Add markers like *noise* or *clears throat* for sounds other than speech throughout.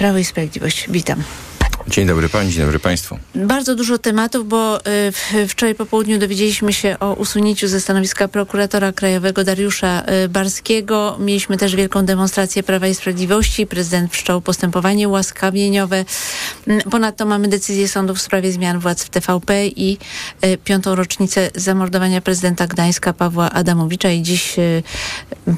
Prawo i Sprawiedliwość. Witam. Dzień dobry Pani, dzień dobry Państwu. Bardzo dużo tematów, bo y, wczoraj po południu dowiedzieliśmy się o usunięciu ze stanowiska prokuratora krajowego Dariusza y, Barskiego. Mieliśmy też wielką demonstrację Prawa i Sprawiedliwości. Prezydent wszczął postępowanie ułaskawieniowe. Mm, ponadto mamy decyzję sądu w sprawie zmian władz w TVP i y, piątą rocznicę zamordowania prezydenta Gdańska Pawła Adamowicza i dziś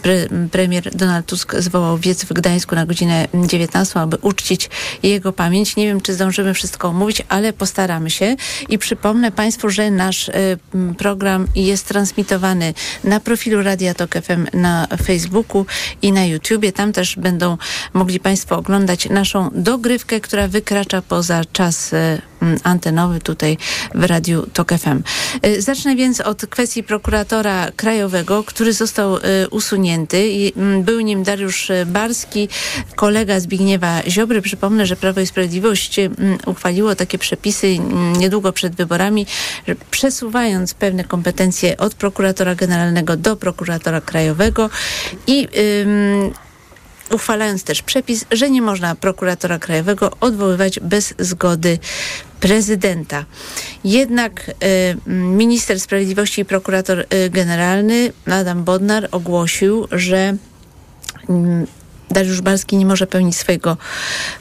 pre, premier Donald Tusk zwołał wiec w Gdańsku na godzinę 19, aby uczcić jego pamięć. Nie wiem, czy zdążymy wszystko omówić, ale postaramy się. I przypomnę Państwu, że nasz y, program jest transmitowany na profilu Radia Tok FM na Facebooku i na YouTubie. Tam też będą mogli Państwo oglądać naszą dogrywkę, która wykracza poza czas y, antenowy tutaj w Radiu Tok FM. Y, zacznę więc od kwestii prokuratora krajowego, który został y, usunięty. Był nim Dariusz Barski, kolega Zbigniewa Ziobry. Przypomnę, że Prawo i Sprawiedliwość uchwaliło takie przepisy niedługo przed wyborami, przesuwając pewne kompetencje od prokuratora generalnego do prokuratora krajowego i uchwalając też przepis, że nie można prokuratora krajowego odwoływać bez zgody prezydenta. Jednak y, minister sprawiedliwości i prokurator y, generalny Adam Bodnar ogłosił, że y, Dariusz Balski nie może pełnić swojego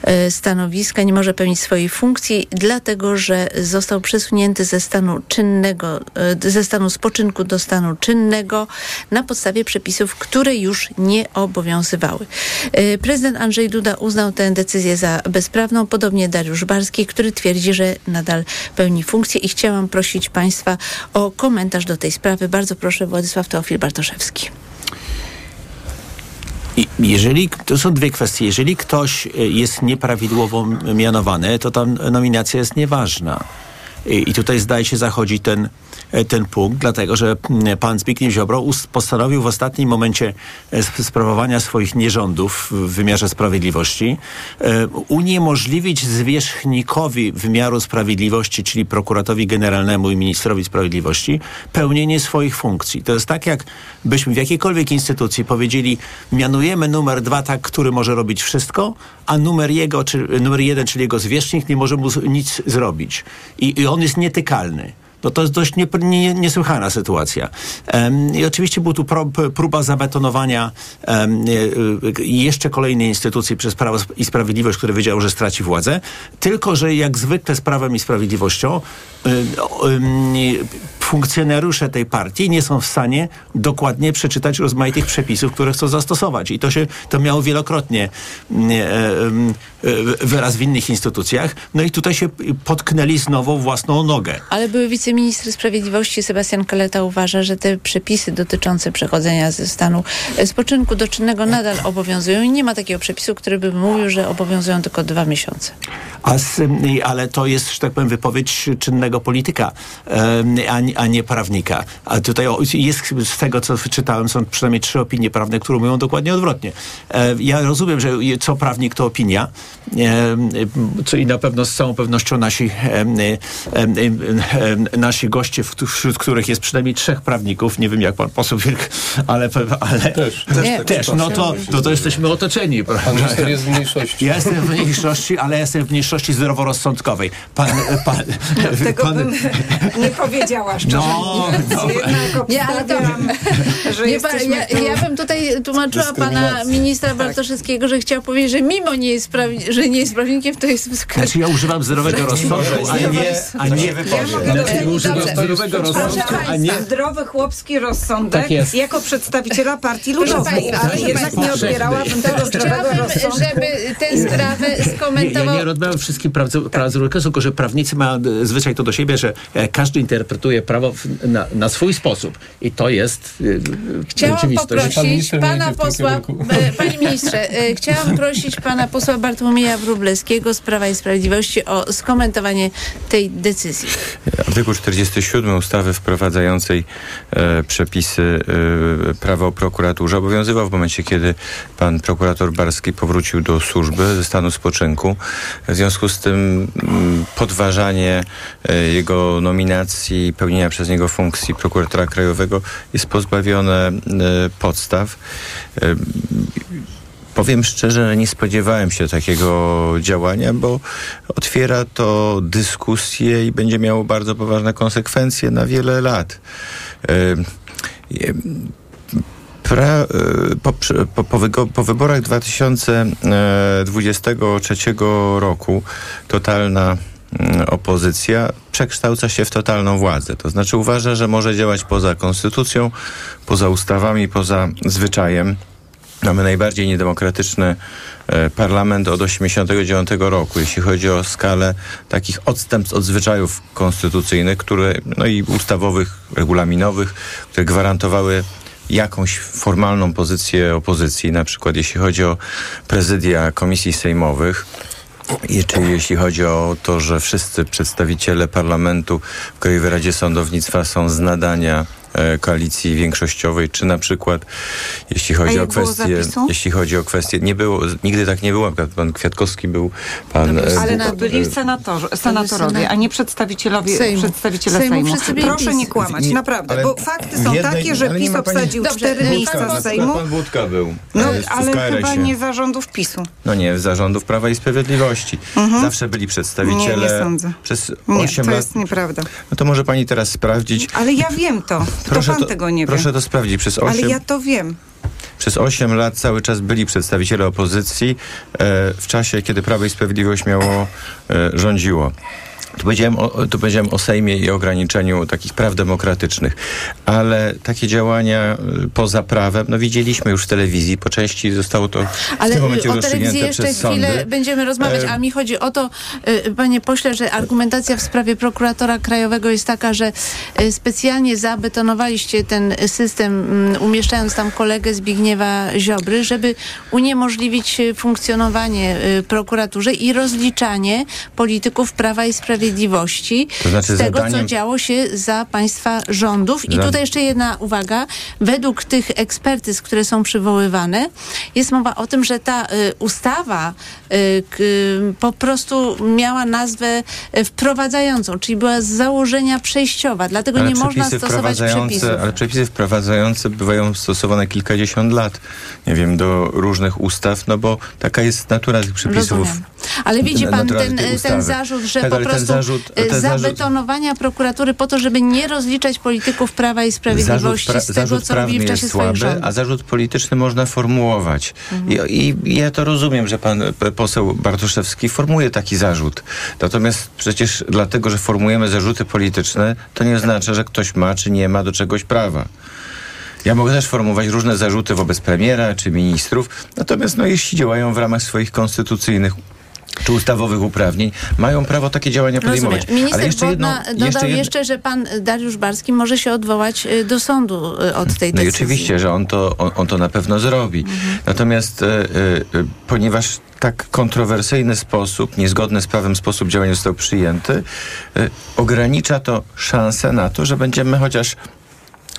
e, stanowiska, nie może pełnić swojej funkcji, dlatego że został przesunięty ze stanu czynnego, e, ze stanu spoczynku do stanu czynnego na podstawie przepisów, które już nie obowiązywały. E, prezydent Andrzej Duda uznał tę decyzję za bezprawną, podobnie Dariusz Barski, który twierdzi, że nadal pełni funkcję i chciałam prosić Państwa o komentarz do tej sprawy. Bardzo proszę, Władysław Teofil Bartoszewski. Jeżeli, to są dwie kwestie. Jeżeli ktoś e, jest nieprawidłowo mianowany, to ta nominacja jest nieważna. I, tutaj zdaje się zachodzi ten E, ten punkt, dlatego że mm, pan Zbigniew Ziobro postanowił w ostatnim momencie e, sprawowania swoich nierządów w wymiarze sprawiedliwości e, uniemożliwić zwierzchnikowi wymiaru sprawiedliwości, czyli prokuratowi generalnemu i ministrowi sprawiedliwości, pełnienie swoich funkcji. To jest tak, jak byśmy w jakiejkolwiek instytucji powiedzieli, mianujemy numer dwa, tak, który może robić wszystko, a numer jego, czy, numer jeden, czyli jego zwierzchnik, nie może mu nic zrobić. I, i on jest nietykalny. No to jest dość nie, nie, niesłychana sytuacja. Um, I oczywiście była tu pro, próba zabetonowania um, jeszcze kolejnej instytucji przez Prawo i Sprawiedliwość, który wiedział, że straci władzę. Tylko, że jak zwykle z Prawem i Sprawiedliwością um, funkcjonariusze tej partii nie są w stanie dokładnie przeczytać rozmaitych przepisów, które chcą zastosować. I to się to miało wielokrotnie wyraz w innych instytucjach. No i tutaj się potknęli znowu własną nogę. Ale były wice wiceminister sprawiedliwości Sebastian Kaleta uważa, że te przepisy dotyczące przechodzenia ze stanu spoczynku do czynnego nadal obowiązują i nie ma takiego przepisu, który by mówił, że obowiązują tylko dwa miesiące. A, ale to jest, że tak powiem, wypowiedź czynnego polityka, a, a nie prawnika. A tutaj jest z tego, co czytałem, są przynajmniej trzy opinie prawne, które mówią dokładnie odwrotnie. E, ja rozumiem, że co prawnik to opinia, co i na pewno z całą pewnością nasi nasi goście, wśród których jest przynajmniej trzech prawników, nie wiem jak pan poseł Wilk, ale, ale też, też, też no to, to, to jesteśmy otoczeni. Pan minister jest w mniejszości. Ja jestem w mniejszości, ale jestem w mniejszości zdroworozsądkowej. Pan, pan, no, tego pan, bym nie powiedziała szczerze no, no, nie, ale to, że nie, ja, ja bym tutaj tłumaczyła pana ministra tak. Bartoszewskiego, że chciał powiedzieć, że mimo nie jest, prawi, że nie jest prawnikiem, to jest... Znaczy ja używam zdrowego rozsądku, a nie, a nie wypowiedzi zdrowego rozsądku, a nie... Zdrowy chłopski rozsądek tak jako przedstawiciela Partii Ludowej, ale jednak nie odbierałabym tego zdrowego rozsądku. żeby tę sprawę skomentował... Nie, ja nie odmawiam wszystkim praw, praw tylko że prawnicy mają zwyczaj to do siebie, że e, każdy interpretuje prawo na, na swój sposób. I to jest e, Chciałam poprosić pana posła, *laughs* e, panie ministrze, chciałam prosić pana posła Bartłomieja Wróblewskiego z Prawa i Sprawiedliwości o skomentowanie tej decyzji. Artykuł 47 ustawy wprowadzającej e, przepisy e, prawa o prokuraturze obowiązywał w momencie, kiedy pan prokurator Barski powrócił do służby ze stanu spoczynku. W związku z tym m, mm, podważanie e, jego nominacji i pełnienia przez niego funkcji prokuratora krajowego jest pozbawione e, podstaw. E, Powiem szczerze, nie spodziewałem się takiego działania, bo otwiera to dyskusję i będzie miało bardzo poważne konsekwencje na wiele lat. Pra, e, po, po, po, po, wyborach 2023 e, roku totalna opozycja przekształca się w totalną władzę. To znaczy uważa, że może działać poza konstytucją, poza ustawami, poza zwyczajem. Mamy najbardziej niedemokratyczny e, parlament od 1989 roku, jeśli chodzi o skalę takich odstępstw od zwyczajów konstytucyjnych, które, no i ustawowych, regulaminowych, które gwarantowały jakąś formalną pozycję opozycji, na przykład jeśli chodzi o prezydia komisji sejmowych. I czy jeśli chodzi o to, że wszyscy przedstawiciele parlamentu w Krajowej Radzie Sądownictwa są z nadania koalicji większościowej, czy na przykład jeśli chodzi o kwestie, jeśli chodzi o kwestie, nie było, nigdy tak nie było, pan Kwiatkowski był, pan... No, ale na, byli senatorzy, senatorowie, a nie przedstawicielowie, Sejmu. przedstawiciele Sejmu. Sejmu. Proszę nie kłamać, nie, naprawdę, bo fakty są jednej, takie, że PiS obsadził cztery miejsca z Sejmu. Pan Budka był. No, ale chyba nie zarządów PiSu. No nie, zarządów Prawa i Sprawiedliwości. Mhm. Zawsze byli przedstawiciele. Nie, nie sądzę. Przez 8 nie, to lat. jest nieprawda. No to może pani teraz sprawdzić. Ale ja wiem to. Proszę to tego nie proszę wie. Proszę to sprawdzić. Przez 8, Ale ja to wiem. Przez 8 lat cały czas byli przedstawiciele opozycji e, w czasie, kiedy Prawo i Sprawiedliwość miało e, rządziło. Tu powiedziałem, o, tu powiedziałem o Sejmie i ograniczeniu takich praw demokratycznych, ale takie działania y, poza prawem, no widzieliśmy już w telewizji, po części zostało to ale w tym momencie o telewizji jeszcze przez chwilę sądy. będziemy rozmawiać, a mi chodzi o to, y, panie pośle, że argumentacja w sprawie prokuratora krajowego jest taka, że y, specjalnie zabetonowaliście ten system, mm, umieszczając tam kolegę Zbigniewa Ziobry, żeby uniemożliwić funkcjonowanie prokuraturze i rozliczanie polityków Prawa i Sprawiedliwości Sprawiedliwości to znaczy z tego, zadaniem... co działo się za państwa rządów. I tutaj jeszcze jedna uwaga. Według tych ekspertyz, które są przywoływane, jest mowa o tym, że ta y, ustawa y, po prostu miała nazwę y, wprowadzającą, czyli była z założenia przejściowa, dlatego ale nie można stosować przepisów. Ale przepisy wprowadzające bywają stosowane kilkadziesiąt lat, nie wiem, do różnych ustaw, no bo taka jest natura tych przepisów. Rozumiem. Ale widzi pan ten, ten zarzut, że tak, po prostu zarzut, y, zabetonowania zarzut... prokuratury po to, żeby nie rozliczać polityków Prawa i Sprawiedliwości zarzut z tego, co robili w czasie słaby, swoich A zarzut polityczny można formułować. Mhm. I, I, ja to rozumiem, że pan poseł Bartoszewski formuje taki zarzut. Natomiast przecież dlatego, że formujemy zarzuty polityczne, to nie oznacza, że ktoś ma czy nie ma do czegoś prawa. Ja mogę też formułować różne zarzuty wobec premiera czy ministrów, natomiast no, jeśli działają w ramach swoich konstytucyjnych czy ustawowych uprawnień, mają prawo takie działania podejmować. Rozumiem. Minister Ale jeszcze jedno, dodał jeszcze, jedno... jeszcze, że pan Dariusz Barski może się odwołać y, do sądu y, od tej decyzji. No i oczywiście, że on to, on, on to na pewno zrobi. Mhm. Natomiast y, y, ponieważ tak kontrowersyjny sposób, niezgodny z prawem sposób działania został przyjęty, y, ogranicza to szansę na to, że będziemy chociaż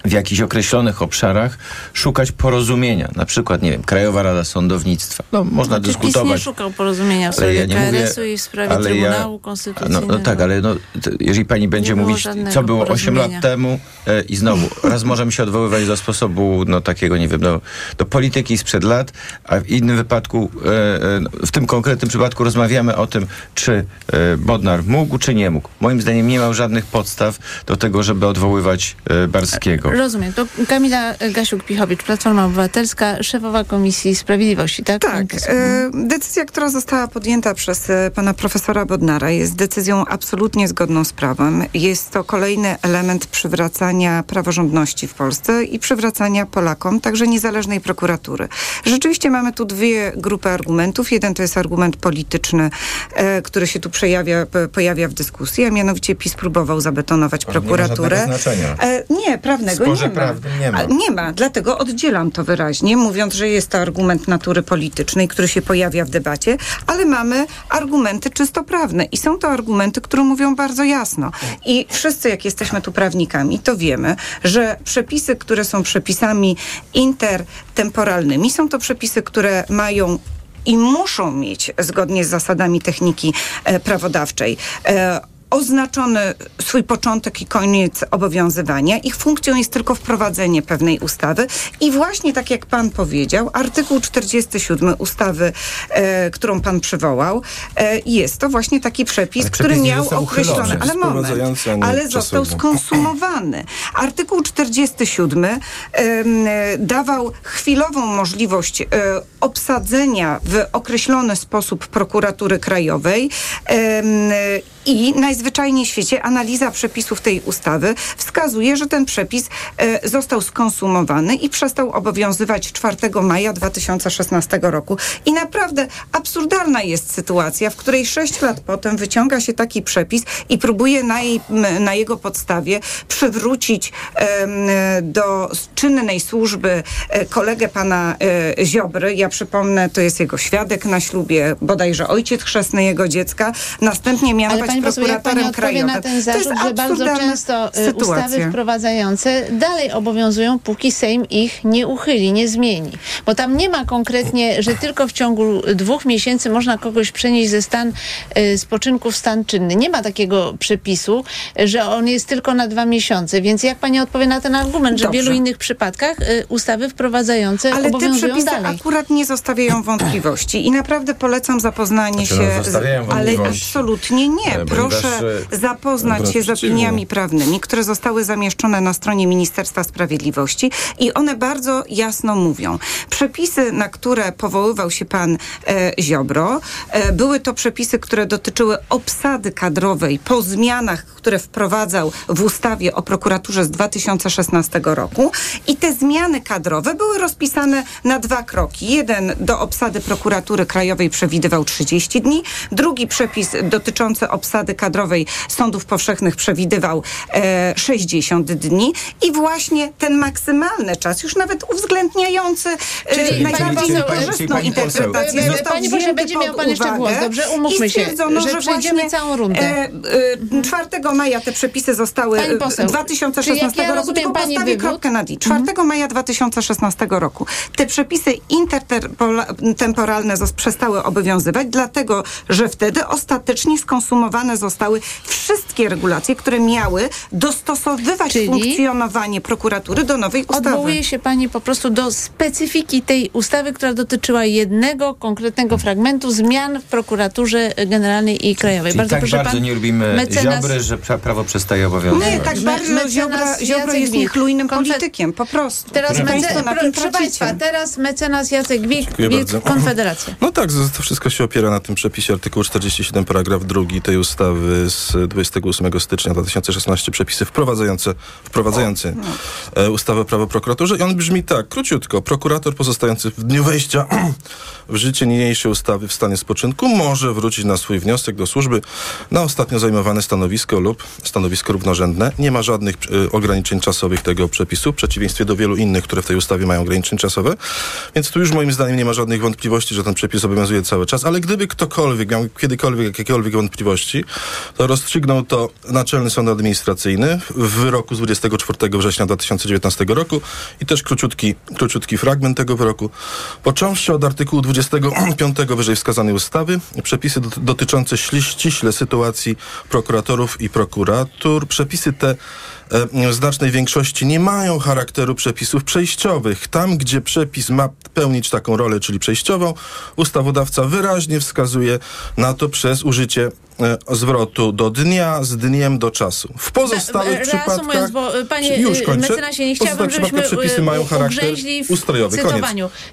w jakichś określonych obszarach szukać porozumienia. Na przykład, nie wiem, Krajowa Rada Sądownictwa. No, można no, dyskutować. PiS nie szukał porozumienia w sprawie ja KRS-u i w sprawie Trybunału ja, Konstytucyjnego. No, no, tak, ale no, jeżeli pani będzie mówić, co było 8 lat temu e, i znowu, raz możemy się odwoływać do sposobu, no takiego, nie wiem, do, do polityki sprzed lat, a w innym wypadku, e, e, w tym konkretnym przypadku rozmawiamy o tym, czy e, Bodnar mógł, czy nie mógł. Moim zdaniem nie miał żadnych podstaw do tego, żeby odwoływać e, Barskiego. Rozumiem. To Kamila Gasiuk-Pichowicz, Platforma Obywatelska, szefowa Komisji Sprawiedliwości, tak? Tak. E, decyzja, która została podjęta przez e, pana profesora Bodnara jest decyzją absolutnie zgodną z prawem. Jest to kolejny element przywracania praworządności w Polsce i przywracania Polakom także niezależnej prokuratury. Rzeczywiście mamy tu dwie grupy argumentów. Jeden to jest argument polityczny, e, który się tu przejawia, pojawia w dyskusji, a mianowicie PiS próbował zabetonować prokuraturę. Nie, nie prawnego nie prawnym nie ma. Nie ma, dlatego oddzielam to wyraźnie, mówiąc, że jest to argument natury politycznej, który się pojawia w debacie, ale mamy argumenty czysto prawne i są to argumenty, które mówią bardzo jasno. I wszyscy, jak jesteśmy tu prawnikami, to wiemy, że przepisy, które są przepisami intertemporalnymi, są to przepisy, które mają i muszą mieć zgodnie z zasadami techniki e, prawodawczej e, oznaczony swój początek i koniec obowiązywania. Ich funkcją jest tylko wprowadzenie pewnej ustawy i właśnie tak jak pan powiedział, artykuł 47 ustawy, e, którą pan przywołał, e, jest to właśnie taki przepis, Ale który miał określone, ale moment, ale został skonsumowany. Artykuł 47 em, e, dawał chwilową możliwość e, obsadzenia w określony sposób prokuratury krajowej i najzwyczajniej w świecie analiza przepisów tej ustawy wskazuje, że ten przepis e, został skonsumowany i przestał obowiązywać 4 maja 2016 roku. I naprawdę absurdalna jest sytuacja, w której 6 lat potem wyciąga się taki przepis i próbuje na, jej, na jego podstawie przywrócić em, do czynnej służby e, kolegę pana e, Ziobry. Ja przypomnę, to jest jego świadek na ślubie, bodajże ojciec chrzestny jego dziecka. Następnie mianować pani poseł, jak pani prokuratorem odpowie krajowym. na ten To jest zarzut, że bardzo często y, sytuacja. ustawy wprowadzające dalej obowiązują, póki Sejm ich nie uchyli, nie zmieni. Bo tam nie ma konkretnie, że tylko w ciągu dwóch miesięcy można kogoś przenieść ze stan y, spoczynku w stan czynny. Nie ma takiego przepisu, że on jest tylko na dwa miesiące. Więc jak pani odpowie na ten argument, że w Dobrze. wielu innych przypadkach y, ustawy wprowadzające Ale te obowiązują przepisy dalej? akurat nie zostawiają wątpliwości i naprawdę polecam zapoznanie Znaczy, no, się. zostawiają ale absolutnie nie. Proszę zapoznać się z przeciwnie. opiniami prawnymi, które zostały zamieszczone na stronie Ministerstwa Sprawiedliwości i one bardzo jasno mówią. Przepisy, na które powoływał się pan e, Ziobro, e, były to przepisy, które dotyczyły obsady kadrowej po zmianach, które wprowadzał w ustawie o prokuraturze z 2016 roku i te zmiany kadrowe były rozpisane na dwa kroki. Jeden do obsady prokuratury krajowej przewidywał 30 dni, drugi przepis dotyczący obsady kadrowej sądów powszechnych przewidywał e, 60 dni i właśnie ten maksymalny czas, już nawet uwzględniający e, najbardziej pani poseł, niekorzystną pani poseł, interpretację Pani został poseł, wzięty będzie miał pan jeszcze głos, dobrze? Umówmy i się, stwierdzono, że że przejdziemy całą rundę. E, e, 4 maja te przepisy zostały Pani poseł, e, 2016 czyli jak ja roku, rozumiem tylko pani postawię kropkę na D. 4 maja 2016 roku te przepisy intertemporalne zos- przestały obowiązywać, dlatego, że wtedy ostatecznie skonsumowane zostały wszystkie regulacje, które miały dostosowywać Czyli? funkcjonowanie prokuratury do nowej ustawy. Odwołuje się pani po prostu do specyfiki tej ustawy, która dotyczyła jednego konkretnego fragmentu zmian w prokuraturze generalnej i krajowej. Czyli bardzo tak proszę bardzo pan, nie lubimy mecenas- Ziobry, że pra- prawo przestaje obowiązywać. Nie, tak Me- bardzo mecenas Ziobra, Ziobro jest niechlujnym politykiem, po prostu. Teraz, mece- pro, proszę. Państwa, teraz mecenas Jacek Wilk bardzo. Konfederacja. No tak, to wszystko się opiera na tym przepisie artykułu 47 paragraf 2 tej ustawy z 28 stycznia 2016 przepisy wprowadzające, wprowadzające e, ustawę o prawo prokuraturze i on brzmi tak, króciutko. Prokurator pozostający w dniu wejścia *clears throat* w życie niniejszej ustawy w stanie spoczynku może wrócić na swój wniosek do służby na ostatnio zajmowane stanowisko lub stanowisko równorzędne. Nie ma żadnych e, ograniczeń czasowych tego przepisu, w przeciwieństwie do wielu innych, które w tej ustawie mają ograniczenia czasowe. Więc tu już moim zdaniem nie ma żadnych wątpliwości, że ten przepis obowiązuje cały czas, ale gdyby ktokolwiek miał kiedykolwiek jakiekolwiek wątpliwości, to rozstrzygnął to Naczelny Sąd Administracyjny w wyroku z 24 września 2019 roku i też króciutki, króciutki fragment tego wyroku. Począwszy od artykułu 25 wyżej wskazanej ustawy, przepisy dot- dotyczące ściśle sytuacji prokuratorów i prokuratur, przepisy te e, w znacznej większości nie mają charakteru przepisów przejściowych. Tam, gdzie przepis ma pełnić taką rolę, czyli przejściową, ustawodawca wyraźnie wskazuje na to przez użycie zwrotu do dnia, z dniem do czasu. W pozostałych przypadkach... bo, y, panie, już y, kończę. mecenasie, nie chciałabym, żebyśmy, przepisy mają charakter ustrojowy. Koniec.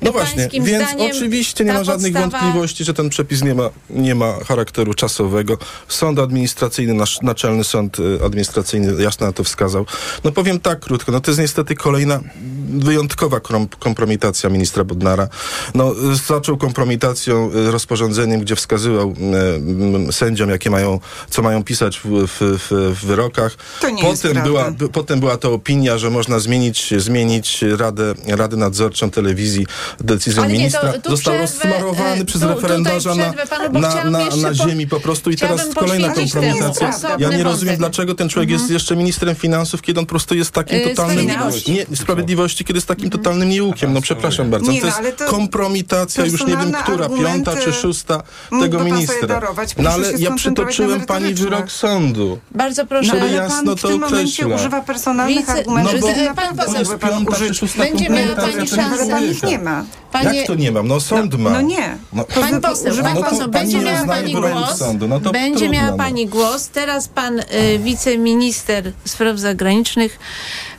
No właśnie, więc oczywiście nie ma żadnych podstawa- wątpliwości, że ten przepis nie ma, nie ma charakteru czasowego. Sąd administracyjny, nasz naczelny sąd administracyjny jasno na to wskazał. No powiem tak krótko, no to jest niestety kolejna wyjątkowa kompromitacja ministra Bodnara. No, y, zaczął kompromitacją y, rozporządzeniem, gdzie wskazywał y, sędziom, jakie mają, co mają pisać w, w, w, wyrokach. To nie jest potem, była, potem była ta opinia, że można zmienić, zmienić radę, radę nadzorczą telewizji decyzją Ale nie, to ministra. tu Został rozsmarowany przez tu- referendarza na, panu, na, na, na ziemi po prostu i teraz kolejna kompromitacja. temu Ja nie rozumiem, dlaczego ten człowiek jest jeszcze ministrem finansów, kiedy on po prostu jest takim totalnym Sprawiedliwości. nie, sprawiedliwości Sprawiedliwości, kiedy jest takim totalnym nieukiem. No przepraszam bardzo. Nie, to no, jest ale to kompromitacja, już nie wiem, która, piąta czy szósta tego ministra. darować. No ale ja przytoczyłem pani wyrok sądu. Bardzo proszę. Żeby ale jasno to określa. używa personalnych Wice- argumentów. No bo Pan poseł- to jest mógłby pan piąta czy użyć. szósta Będzie miała pani szansę. Ale pan ich człowieka. nie ma. Panie- Jak to nie mam? No sąd ma. No nie. No, Pan poseł, no to poseł, pani będzie nie miała pani głos. sądu. No to będzie trudno, miała no. pani głos. Teraz pan y, wiceminister spraw zagranicznych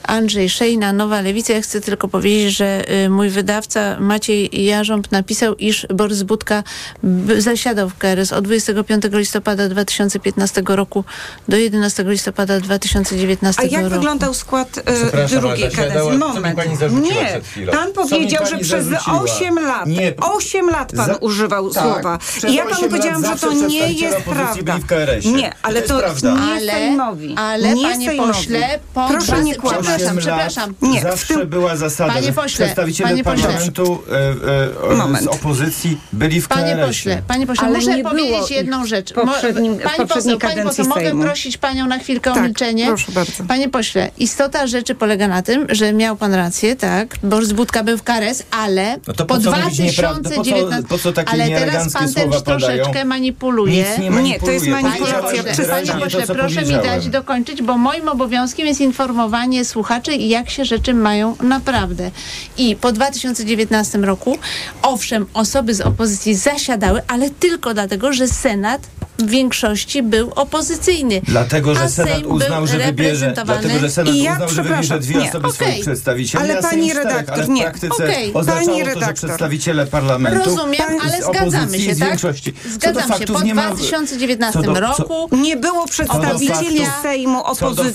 Andrzej Szejna, Nowa Lewica. Ja chcę tylko powiedzieć, że y, mój wydawca Maciej Jarząb napisał, iż Borys Budka b- zasiadał w KRS od 25 listopada 2015 roku do 11 listopada 2019 A jak roku. wyglądał skład Przepraszam, drugiej kadencji? Moment. pani Nie, pan powiedział, pani że przez? 8 lat, Nie. 8 lat pan Za- używał Tak, słowa. I ja panu powiedziałam, że to nie jest prawda. Nie, ale To to, jest prawda. nie Ale- Sejmowi. ale nie panie Sejmowi. pośle, po Proszę nie kłamać. przepraszam, przepraszam. Nie, w zawsze tym- była zasada, Panie że pośle, przedstawiciele panie pośle. parlamentu e, e, Moment. z opozycji byli w Panie KRS-ie. pośle, panie pośle, Ale muszę powiedzieć jedną rzecz. poprzednim- pani poseł, pani poseł, mogę prosić panią na chwilkę o Tak, milczenie? proszę bardzo. Panie pośle, istota rzeczy polega na tym, że miał pan rację, tak, Borys Budka był w KRS, ale No to po co mówić nieprawdę? Po co- 2019... po co takie ale teraz pan też troszeczkę manipuluje. Nic nie Nie, to jest manipulacja. Panie panie pośle proszę mi dać dokończyć, bo moim obowiązkiem jest informowanie słuchaczy, jak się rzeczy mają naprawdę. I po 2019 roku, owszem, osoby z opozycji zasiadały, ale tylko dlatego, że Senat w większości był opozycyjny. Dlatego, że Senat uznał, był że wybierze, dlatego, że Senat I ja uznał, że wybierze przepraszam, dwie nie, osoby okej. swoich przedstawicieli, Ale a Sejm pani czterech, redaktor, ale w nie. praktyce oznaczało Pani to, że redaktor. przedstawiciele parlamentu Rozumiem, ale zgadzamy się, tak? większości. Zgadzam się. Po nie ma- 2019 co do- co- roku Nie było przedstawicieli Sejmu opozycyjnych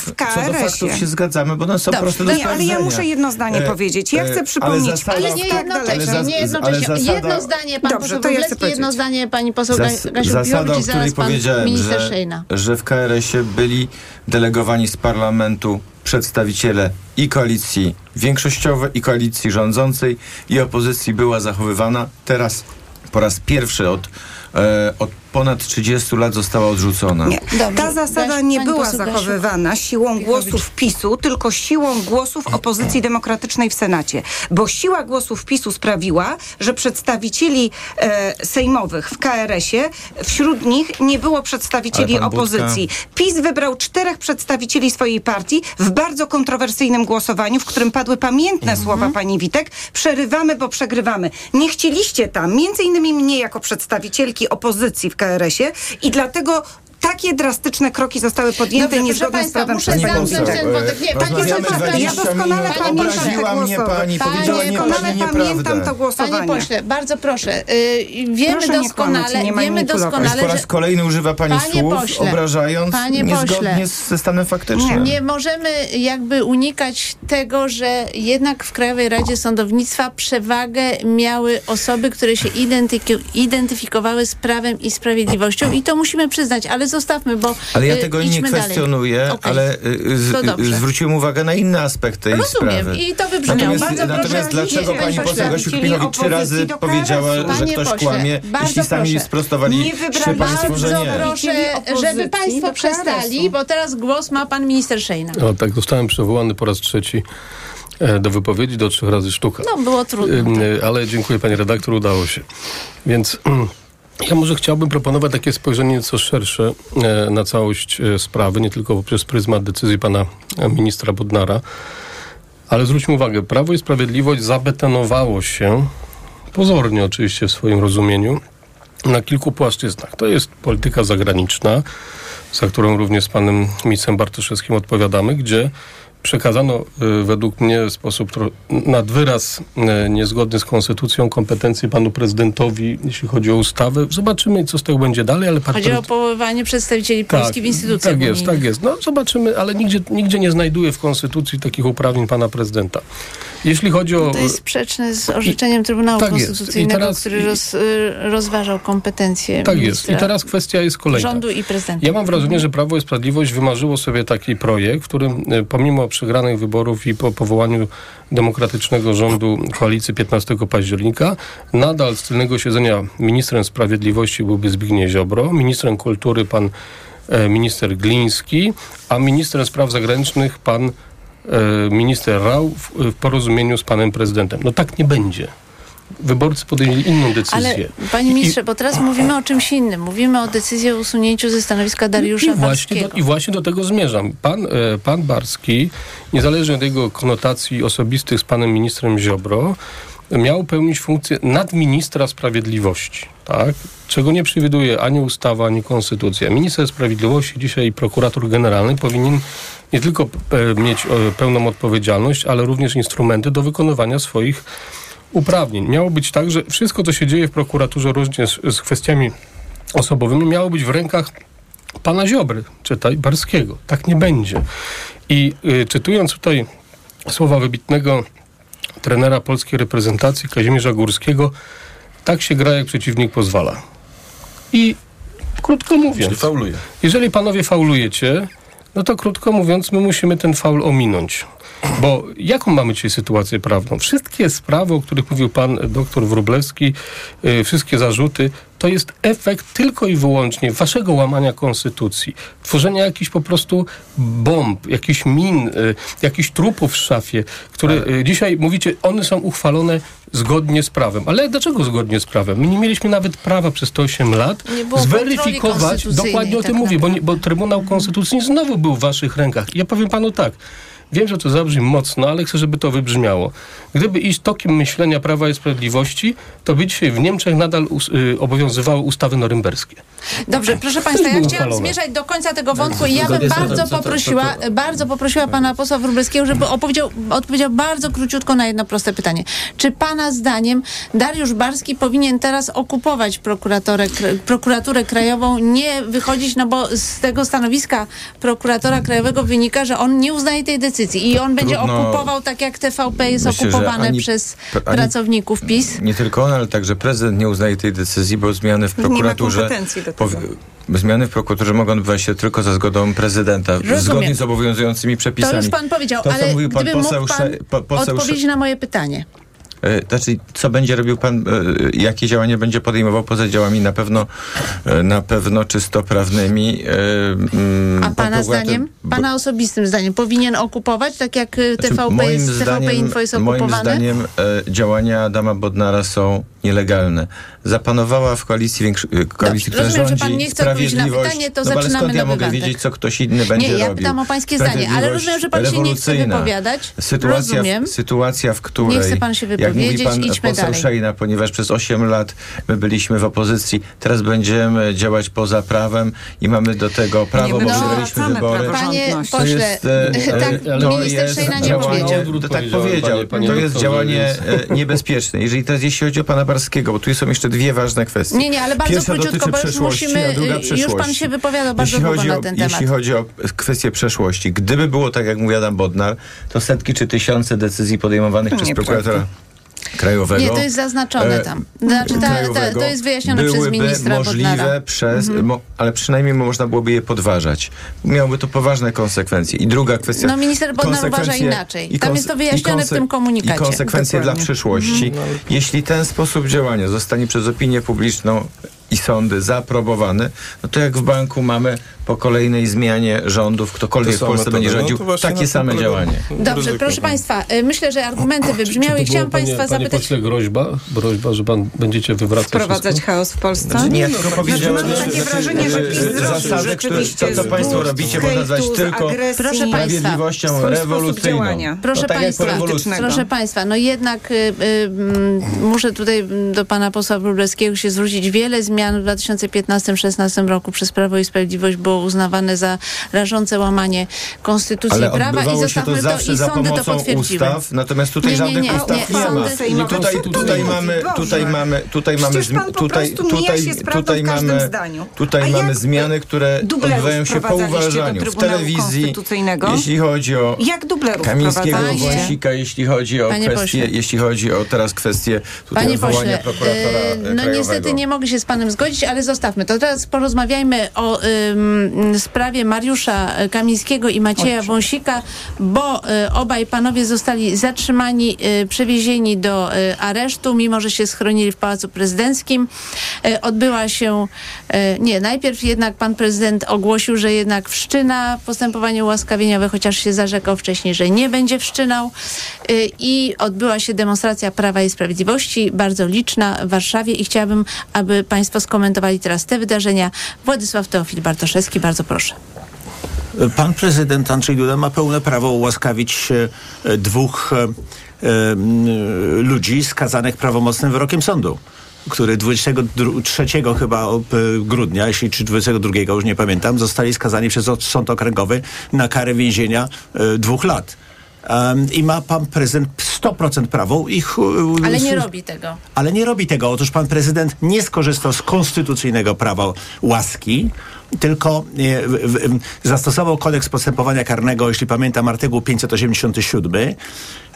faktów, w co do faktów się KRS-ie. zgadzamy, bo one są Dobrze, proste do Nie, ale ja muszę jedno zdanie E, powiedzieć. Ja e, chcę ale przypomnieć, zasada- Ale jest nie tak jednocześnie, daleko. nie ale jednocześnie. zasada- Jedno zdanie, pan Dobrze, poseł Wróblewski, jedno zdanie, pani poseł Zas- Ga- Gasiu zasada, Piotrowicz o i której zaraz pan powiedziałem, minister że, Szejna. że w KRS-ie byli delegowani z parlamentu przedstawiciele i koalicji większościowej, i koalicji rządzącej, i opozycji była zachowywana. Teraz po raz pierwszy od, e, od ponad 30 lat została odrzucona. Nie. Ta zasada Gaś- nie była zachowywana siłą głosów PiSu, tylko siłą głosów opozycji demokratycznej w Senacie. Bo siła głosów PiSu sprawiła, że przedstawicieli e, sejmowych w KRS-ie, wśród nich nie było przedstawicieli opozycji. PiS wybrał czterech przedstawicieli swojej partii w bardzo kontrowersyjnym głosowaniu, w którym padły pamiętne Mhm. słowa pani Witek. Przerywamy, bo przegrywamy. Nie chcieliście tam, między innymi mnie jako przedstawicielki opozycji w KRS-ie i dlatego takie drastyczne kroki zostały podjęte Dobrze, niezgodne z prawem muszę Pani zamknąć ten wątek. Nie, pani 20 ja doskonale pamiętam mnie pani, Panie powiedziała nie doskonale pani pamiętam nieprawdę. to głosowanie. Panie pośle, bardzo proszę. wiemy Proszę doskonale, kłamać i nie wiemy. Już po doskonale, raz kolejny używa pani Panie słów, pośle, obrażając panie niezgodnie pośle. ze stanem faktycznym. nie możemy jakby unikać tego, że jednak w Krajowej Radzie Sądownictwa przewagę miały osoby, które się identyfikowały z prawem i sprawiedliwością i to musimy przyznać, ale zostawmy, bo Ale ja y, tego nie kwestionuję, Okej. ale y, z, dobrze. zwróciłem uwagę na inny aspekt tej Rozumiem sprawy. i to wybrzmiało. Natomiast, Bardzo proszę, natomiast dlaczego nie, pani poseł pośle. Gasiuk Pinowi trzy razy powiedziała, że ktoś pośle, kłamie, jeśli sami proszę. sprostowali Nie się wybrali państwo, że Bardzo nie. proszę, żeby państwo przestali, bo teraz głos ma pan minister Szejna. No tak, zostałem przywołany po raz trzeci e, do wypowiedzi, do trzech razy sztuka. No, było trudno. E, Ale dziękuję pani redaktor, udało się. Więc *clears throat* ja może chciałbym proponować takie spojrzenie nieco szersze e, na całość e, sprawy, nie tylko poprzez pryzmat decyzji pana e, ministra Bodnara. Ale zwróćmy uwagę, Prawo i Sprawiedliwość zabetonowało się, pozornie oczywiście w swoim rozumieniu, na kilku płaszczyznach. To jest polityka zagraniczna, za którą również z panem ministrem Bartoszewskim odpowiadamy, gdzie przekazano y, według mnie w sposób nad wyraz y, niezgodny z konstytucją kompetencje panu prezydentowi, jeśli chodzi o ustawę. Zobaczymy, co z tego będzie dalej, ale pan Chodzi o powoływanie przedstawicieli Polski w instytucjach tak jest, tak jest. No zobaczymy, ale nigdzie, nigdzie nie znajduję w konstytucji takich uprawnień pana prezydenta. Jeśli chodzi o... To jest sprzeczne z orzeczeniem Trybunału tak. Konstytucyjnego, teraz- który roz, rozważał kompetencje Tak jest. I teraz kwestia jest kolejna. rządu i prezydenta. Ja mam wrażenie, że Prawo i Sprawiedliwość wymarzyło sobie taki projekt, w którym e, pomimo przegranych wyborów i po powołaniu demokratycznego rządu koalicji 15 października, nadal z tylnego siedzenia ministrem sprawiedliwości byłby Zbigniew Ziobro, ministrem kultury pan e, minister Gliński, a ministrem spraw zagranicznych pan minister Rał w, porozumieniu z panem prezydentem. No tak nie będzie. Wyborcy podjęli inną decyzję. Ale panie ministrze, bo teraz mówimy o czymś innym. Mówimy o decyzji o usunięciu ze stanowiska Dariusza I właśnie, do. I właśnie do tego zmierzam. Pan, e, pan Barski, niezależnie od jego konotacji osobistych z panem ministrem Ziobro, miał pełnić funkcję nadministra sprawiedliwości, tak? czego nie przewiduje ani ustawa, ani konstytucja. Minister sprawiedliwości, dzisiaj prokurator generalny powinien nie tylko e, mieć e, pełną odpowiedzialność, ale również instrumenty do wykonywania swoich uprawnień. Miało być tak, że wszystko, co się dzieje w prokuraturze również z, z kwestiami osobowymi, miało być w rękach pana Ziobry, czytaj Barskiego. Tak nie będzie. I y, czytując tutaj słowa wybitnego trenera polskiej reprezentacji Kazimierza Górskiego, tak się gra, jak przeciwnik pozwala. I krótko mówiąc, fauluje. jeżeli panowie faulujecie, no to krótko mówiąc, my musimy ten faul ominąć. Bo jaką mamy dzisiaj sytuację prawną? Wszystkie sprawy, o których mówił pan doktor Wróblewski, y, wszystkie zarzuty, to jest efekt tylko i wyłącznie waszego łamania konstytucji. Tworzenia jakichś po prostu bomb, jakichś min, y, jakichś trupów w szafie, które y, dzisiaj mówicie, one są uchwalone zgodnie z prawem. Ale dlaczego zgodnie z prawem? My nie mieliśmy nawet prawa przez te 8 lat zweryfikować, dokładnie o tak tym mówię, bo, nie, naprawdę. bo Trybunał Konstytucyjny znowu był w waszych rękach. I ja powiem panu tak. Wiem, że to zabrzmi mocno, ale chcę, żeby to wybrzmiało. Gdyby iść tokiem myślenia Prawa i Sprawiedliwości, to by dzisiaj w Niemczech nadal us, y, obowiązywały ustawy norymberskie. Dobrze, proszę Państwa, ja chciałam uchwalone. zmierzać do końca tego wątku i ja bym bardzo poprosiła, bardzo poprosiła pana posła Wróblewskiego, żeby opowiedział, odpowiedział bardzo króciutko na jedno proste pytanie. Czy pana zdaniem Dariusz Barski powinien teraz okupować prokuratorę, kra- prokuraturę krajową, nie wychodzić, no bo z tego stanowiska prokuratora krajowego wynika, że on nie uznaje tej decyzji i on będzie Trudno- okupował tak jak TVP jest Myślę, okupowane ani- przez ani- pracowników PiS. Nie tylko on, ale także prezydent nie uznaje tej decyzji, bo zmiany w Nie ma prokuraturze. kompetencji do tego. zmiany w prokuraturze mogą odbywać się tylko za zgodą prezydenta, Rozumiem. zgodnie z obowiązującymi przepisami. To już pan powiedział, To, co ale mówił pan gdyby poseł mógł pan Sze- po- poseł Sze- odpowiedzieć na moje pytanie. Znaczy, co będzie robił pan, e, jakie działania będzie podejmował poza działami na pewno, e, na pewno czysto prawnymi. mm, A pan pana zdaniem, pana osobistym zdaniem, powinien okupować, tak jak y, Znaczy, TVP, jest, TVP Info jest moim okupowane? zdaniem działania Adama Bodnara są nielegalne. Zapanowała w koalicji, większy, koalicji która rozumiem, że pan nie chce odpowiedzieć na pytanie, to no, ale zaczynamy skąd ja mogę wiedzieć, co ktoś inny będzie Nie, ja robił? pytam o pańskie zdanie, ale rozumiem, że pan się nie chce wypowiadać. Sytuacja, Rozumiem. w, sytuacja, w której... Nie chce pan się Jak mówi wypowiedzieć, pan idźmy poseł dalej. Szejna, ponieważ przez 8 lat my byliśmy w opozycji, teraz będziemy działać poza prawem i mamy do tego prawo, my bo wygraliśmy wybory. Panie. To pośle, e, *laughs* tak to minister jest Szejna nie powiedział. Odwrót Tak powiedział. to jest działanie e, niebezpieczne. Jeżeli teraz jeśli chodzi o pana Barskiego, bo tu są jeszcze dwie ważne kwestie. Nie, nie, ale bardzo Pierwsza króciutko, bo już musimy, a druga już pan się wypowiadał bardzo jeśli długo chodzi na o, ten temat. Jeśli chodzi o kwestię przeszłości, gdyby było tak, jak mówi Adam Bodnar, to setki czy tysiące decyzji podejmowanych przez Nieprawda. prokuratora krajowego. Nie, to jest zaznaczone e, tam. Znaczy, ta, ta, to jest wyjaśnione przez ministra możliwe Bodnara. przez, mo, ale przynajmniej można byłoby je podważać. Miałoby to poważne konsekwencje. I druga kwestia. No, minister Bodnar uważa inaczej. Tam jest to wyjaśnione w tym komunikacie. I konsekwencje Dokładnie. dla przyszłości. Jeśli ten sposób działania zostanie przez opinię publiczną i sądy zaaprobowany, no to jak w banku mamy po kolejnej zmianie rządów, ktokolwiek w Polsce będzie. No rządził, na takie same działanie. Dobrze, proszę Państwa, y, myślę, że argumenty wybrzmiały i chciałam panie, Państwa panie zapytać... pośle, groźba, groźba, że pan będziecie wywracać Wprowadzać wszystko? chaos w Polsce? Znaczy, nie, ja tylko powiedziałem, mam że- takie że- wrażenie, że PiS zasady, które, to, co Państwo robicie, można nazwać tylko. Proszę państwa, sprawiedliwością rewolucyjną. działania. Proszę No tak Państwa, proszę Państwa, no jednak y, y, mm, muszę tutaj do Pana posła Wróblewskiego się zwrócić. Wiele zmian w 2015-16 roku przez Prawo i Sprawiedliwość było uznawane za rażące łamanie konstytucji Ale i prawa i to zostawmy to, zawsze i za sądy to potwierdziły. ustaw, natomiast tutaj Nie, nie, żadnych nie, ustaw nie, nie, ma. sądy sejmowe. Tutaj, to tutaj, mówi? mamy, tutaj mamy, tutaj mamy, tutaj, tutaj, tutaj mamy, tutaj mamy zmiany, które odbywają się po uważaniu w telewizji, Konstytucyjnego? jeśli chodzi o Jak dublerów Kamińskiego? Wąsika, jeśli chodzi o Panie kwestie, pośle. jeśli chodzi o teraz kwestie tutaj Panie pośle, prokuratora y, no krajowego. niestety nie mogę się z Panem tym zgodzić, ale zostawmy to. Teraz porozmawiajmy o ym, sprawie Mariusza Kamińskiego i Macieja Wąsika, bo y, obaj panowie zostali zatrzymani, y, przewiezieni do y, aresztu, mimo że się schronili w Pałacu Prezydenckim. Y, odbyła się, y, nie, najpierw jednak pan prezydent ogłosił, że jednak wszczyna postępowanie ułaskawieniowe, chociaż się zarzekał wcześniej, że nie będzie wszczynał y, i odbyła się demonstracja Prawa i Sprawiedliwości, bardzo liczna w Warszawie i chciałabym, aby państwo skomentowali teraz te wydarzenia. Władysław Teofil Bartoszewski, bardzo proszę. Pan prezydent Andrzej Duda ma pełne prawo ułaskawić e, dwóch e, e, m, ludzi skazanych prawomocnym wyrokiem sądu który 23 chyba e, grudnia, jeśli czy 22, już nie pamiętam, zostali skazani przez sąd okręgowy na karę więzienia e, dwóch lat. Em, I ma pan prezydent 100% prawo ich. Ale nie robi tego. ale nie robi tego. Otóż pan prezydent nie skorzystał z konstytucyjnego prawa łaski, tylko e, zastosował kodeks postępowania karnego, jeśli pamiętam, artykuł 587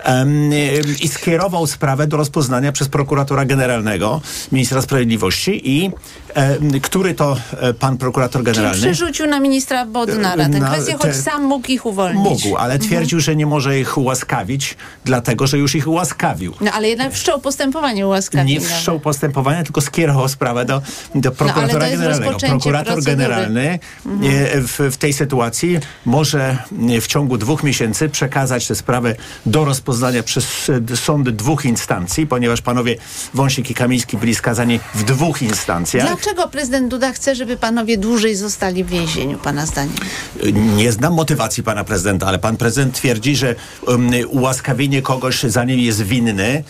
em, e, i skierował sprawę do rozpoznania przez prokuratora generalnego, ministra sprawiedliwości i który to e, pan prokurator Czyli generalny przerzucił na ministra Bodnara tę kwestię, choć te- sam mógł ich uwolnić. mógł, ale twierdził, że nie może ich ułaskawić, dlatego że już ich ułaskawił. No ale jednak wszczął postępowanie nie ułaskawieniowe. wszczął postępowania, tylko skierował sprawę do, do prokuratora No, to jest generalnego. Prokurator generalny e, w, w tej sytuacji może e, w ciągu dwóch miesięcy przekazać tę sprawę do rozpoznania przez e, sądy dwóch instancji, ponieważ panowie Wąsik i Kamiński byli skazani w dwóch instancjach. Dlaczego prezydent Duda chce, żeby panowie dłużej zostali w więzieniu, pana zdaniem? Nie znam motywacji pana prezydenta, ale pan prezydent twierdzi, że um, ułaskawienie kogoś, zanim jest winny,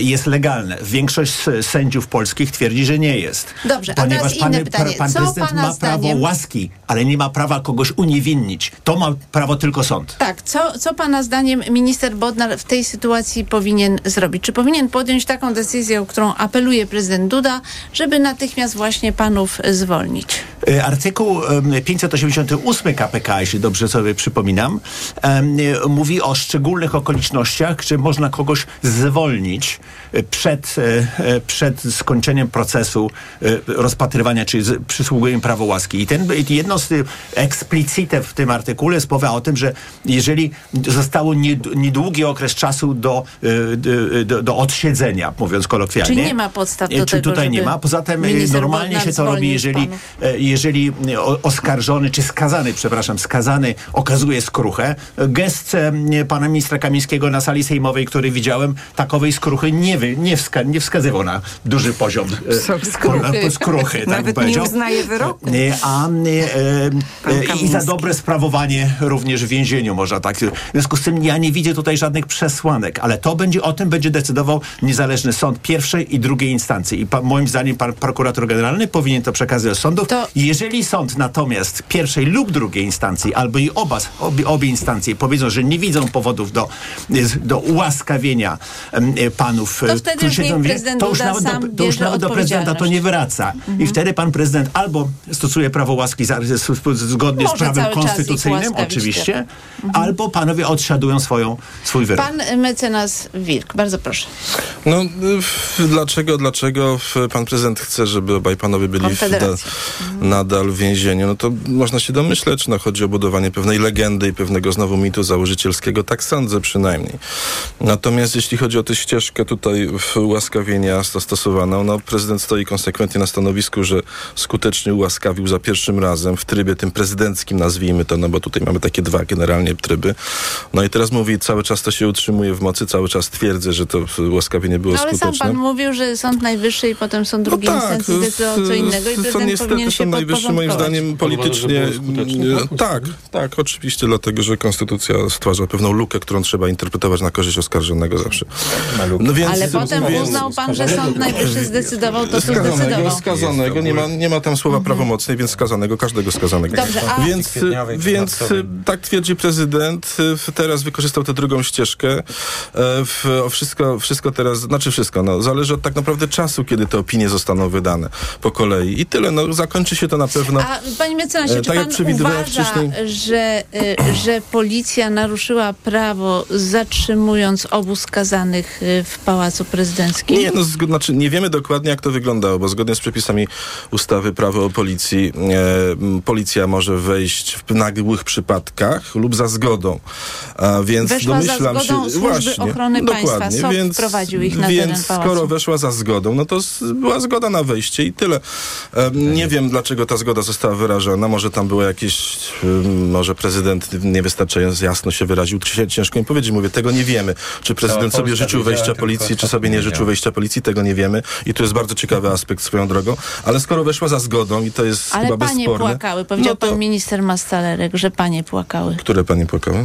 jest legalne. Większość sędziów polskich twierdzi, że nie jest. Dobrze, a Ponieważ teraz inne pan, pytanie. pan Co prezydent pana ma prawo zdaniem- łaski, ale nie ma prawa kogoś uniewinnić. To ma prawo tylko sąd. Tak, co, co pana zdaniem minister Bodnar w tej sytuacji powinien zrobić? Czy powinien podjąć taką decyzję, o którą apeluje prezydent Duda, żeby natychmiast właśnie panów zwolnić? E, Artykuł em, 588 KPK, jeśli dobrze sobie przypominam, mówi o szczególnych okolicznościach, że można kogoś zwolnić e, przed, e, przed skończeniem procesu rozpatrywania, czy z przysługujem prawo łaski. I ten, jedno z y, explicite w tym artykule jest mowa o tym, że jeżeli zostało nied- niedługi okres czasu do, e, do, do, do odsiedzenia, mówiąc kolokwialnie. Czyli nie ma podstaw do E, Czy tego, tutaj nie ma? Poza tym normalnie się to robi, jeżeli, jeżeli oskarżony, czy skazany, przepraszam, skazany okazuje skruchę. Gest pana ministra Kamińskiego na sali sejmowej, który widziałem, takowej skruchy nie, wy, nie, wska, nie wskazywał na duży poziom skruchy. skruchy tak Nawet powiedział. nie uznaje wyroku. E, A, e, I za dobre sprawowanie również w więzieniu można tak. W związku z tym ja nie widzę tutaj żadnych przesłanek, ale to będzie, o tym będzie decydował niezależny sąd pierwszej i drugiej instancji. I pa, moim zdaniem pan prokurator generalny powinien to przekazać do sądów. To- Jeżeli sąd natomiast pierwszej lub drugiej instancji, albo i oba, obie, obie instancje powiedzą, że nie widzą powodów do, do ułaskawienia panów, To wtedy którzy już niech prezydent to już nawet do, to już nawet do prezydenta to nie wraca. Mhm. I wtedy pan prezydent albo stosuje prawo łaski za, z- z- zgodnie Może z prawem konstytucyjnym, oczywiście, albo panowie odsiadują swoją, swój wyrok. Pan mecenas Wilk, bardzo proszę. No, dlaczego, dlaczego pan prezydent chce, żeby obaj panowie byli w, da, Konfederacja. nadal w więzieniu? No to można się domyśleć, no chodzi o budowanie pewnej legendy i pewnego znowu mitu założycielskiego, tak sądzę przynajmniej. Natomiast jeśli chodzi o tę ścieżkę tutaj w ułaskawienia stosowaną, no prezydent stoi konsekwentnie na stanowisku, że skutecznie ułaskawił za pierwszym razem w trybie tym prezydenckim, nazwijmy to, no bo tutaj mamy takie dwa generalnie tryby. No i teraz mówi, cały czas to się utrzymuje w mocy, cały czas twierdzę, że to ułaskawienie było No, ale sam skuteczne. pan mówił, że Sąd Najwyższy i potem Sąd drugiej no tak, instancji zdecydował co innego i to prezydent niestety powinien się Sąd Najwyższy moim zdaniem uważa, politycznie... skuteczne, tak? tak, oczywiście, dlatego, że konstytucja stwarza pewną lukę, którą trzeba interpretować na korzyść oskarżonego zawsze. No więc, Ale potem więc, uznał pan, że Sąd Najwyższy zdecydował to, co zdecydował. skazanego, nie ma, nie ma tam słowa prawomocnej, więc skazanego, każdego skazanego. Dobrze, a- Więc, więc tak twierdzi prezydent, teraz wykorzystał tę drugą ścieżkę. E, W, o wszystko, wszystko teraz, znaczy wszystko, no, zależy od tak naprawdę czasu, kiedy te opinie zostaną wydane po kolei. I tyle, no, zakończy się to na pewno... A panie mecenasie, E, czy tak jak pan uważa, wcześniej- że, y, że policja naruszyła prawo zatrzymując obu skazanych w Pałacu Prezydenckim? Nie, no, znaczy nie wiemy dokładnie, jak to wyglądało, bo zgodnie z przepisami ustawy prawo o policji, e, policja może wejść w nagłych przypadkach lub za zgodą. A więc Weszła za domyślam zgodą się. Właśnie, Ochrony Państwa. dokładnie, SOP więc, wprowadził ich na więc skoro weszła za zgodą, no to była zgoda na wejście i tyle. E, nie wiem, dlaczego ta zgoda została wyrażona. Może tam było jakieś, em, może prezydent niewystarczająco jasno się wyraził. Cię- Ciężko mi powiedzieć. Mówię, tego nie wiemy. Czy prezydent sobie życzył wejścia policji, czy sobie nie życzył wejścia policji, tego nie wiemy. I tu jest bardzo ciekawy aspekt swoją drogą. Ale skoro weszła za zgodą i to jest Ale chyba panie bezsporne. płakały. Powiedział no to, pan minister Mastalerek, że panie płakały. Które panie płakały?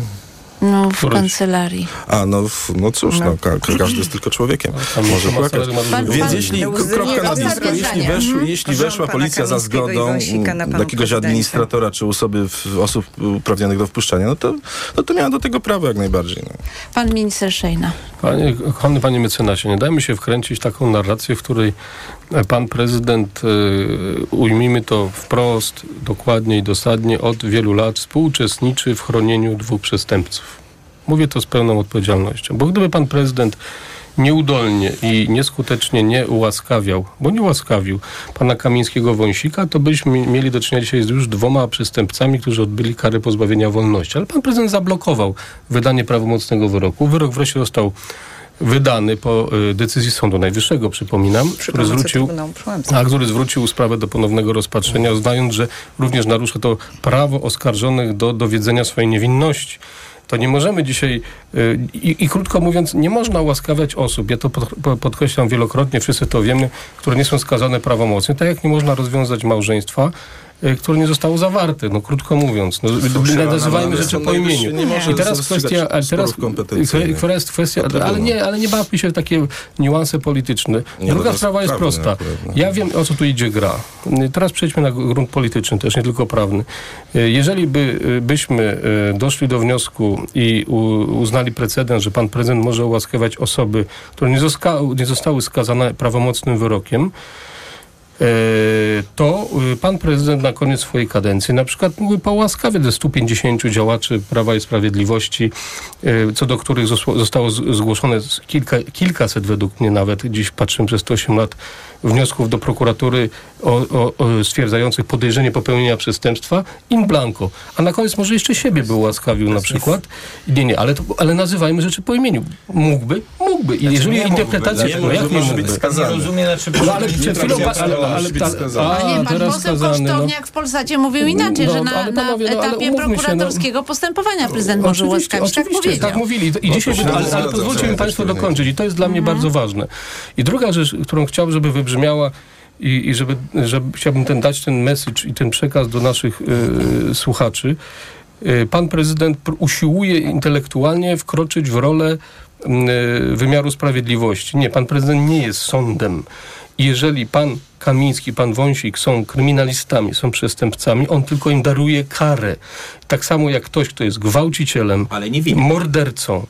No, w Któryś. kancelarii. A, no, f- no cóż, no, ka- każdy jest tylko człowiekiem. Tam Może płakać. Więc jeśli kropka na blisko, jeśli, wesz, Mhm. jeśli weszła policja za zgodą jakiegoś administratora czy osoby, w, osób uprawnionych do wpuszczania, no to, no to miała do tego prawo jak najbardziej. No. Pan minister Szejna. Panie, kochany panie mecenasie, nie dajmy się wkręcić w taką narrację, w której e, pan prezydent, e, ujmijmy to wprost, dokładnie i dosadnie, od wielu lat współuczestniczy w chronieniu dwóch przestępców. Mówię to z pełną odpowiedzialnością, bo gdyby pan prezydent nieudolnie i nieskutecznie nie ułaskawiał, bo nie ułaskawił pana Kamińskiego Wąsika, to byśmy mieli do czynienia dzisiaj z już dwoma przestępcami, którzy odbyli karę pozbawienia wolności. Ale pan prezydent zablokował wydanie prawomocnego wyroku. Wyrok wreszcie został wydany po y, decyzji Sądu Najwyższego, przypominam, który zwrócił a który zwrócił sprawę do ponownego rozpatrzenia, uznając, że również narusza to prawo oskarżonych do dowiedzenia swojej niewinności. To nie możemy dzisiaj, y, i, i krótko mówiąc, nie można ułaskawiać osób, ja to pod, po- podkreślam wielokrotnie, wszyscy to wiemy, które nie są skazane prawomocnie, tak jak nie można rozwiązać małżeństwa, które nie zostało zawarte, no krótko mówiąc. No, nazywajmy rzeczy po imieniu. I teraz kwestia, ale teraz kwestia jest kwestia, To ale nie, ale nie bawmy się w takie niuanse polityczne. Druga sprawa jest prosta. Ja wiem, o co tu idzie gra. Y, Teraz przejdźmy na grunt polityczny, też nie tylko prawny. Y, Jeżeli by, y, byśmy y, doszli do wniosku i uznali precedens, że pan prezydent może ułaskawiać osoby, które nie, zoska- nie zostały skazane prawomocnym wyrokiem, to y, pan prezydent na koniec swojej kadencji na przykład mógłby połaskawiać ze 150 działaczy Prawa i Sprawiedliwości, e, co do których zostało zgłoszone kilka, kilkaset według mnie nawet, dziś patrzymy przez te 8 lat, wniosków do prokuratury o, o, o stwierdzających podejrzenie popełnienia przestępstwa in blanco. A na koniec może jeszcze siebie by ułaskawił na przykład. Nie, nie, ale, to, ale nazywajmy rzeczy po imieniu. Mógłby? Mógłby. I jeżeli nie mógłby, interpretacja... dlaczego? no jak nie może mógłby? być Nie skazany. rozumie, na czym No ale przed chwilą... nie Ale, ale, ale, a, A nie, pan poseł no. Kosztowniak w Polsacie mówił inaczej, No, że na, ale na panowie, no, ale etapie umówmy się, no. prokuratorskiego postępowania prezydent może Oczywiście, ułaskawić. Tak oczywiście, tak mówili. I dzisiaj, ale, pozwólcie mi tak dokończyć i to jest dla mnie bardzo ważne. I druga rzecz, którą chciałbym, żeby wybrzmiała i, i żeby, żeby chciałbym ten, dać ten message i ten przekaz do naszych y, słuchaczy. Y, Pan prezydent pr- usiłuje intelektualnie wkroczyć w rolę y, wymiaru sprawiedliwości. Nie, pan prezydent nie jest sądem. Jeżeli pan Kamiński, pan Wąsik są kryminalistami, są przestępcami, on tylko im daruje karę. Tak samo jak ktoś, kto jest gwałcicielem, mordercą,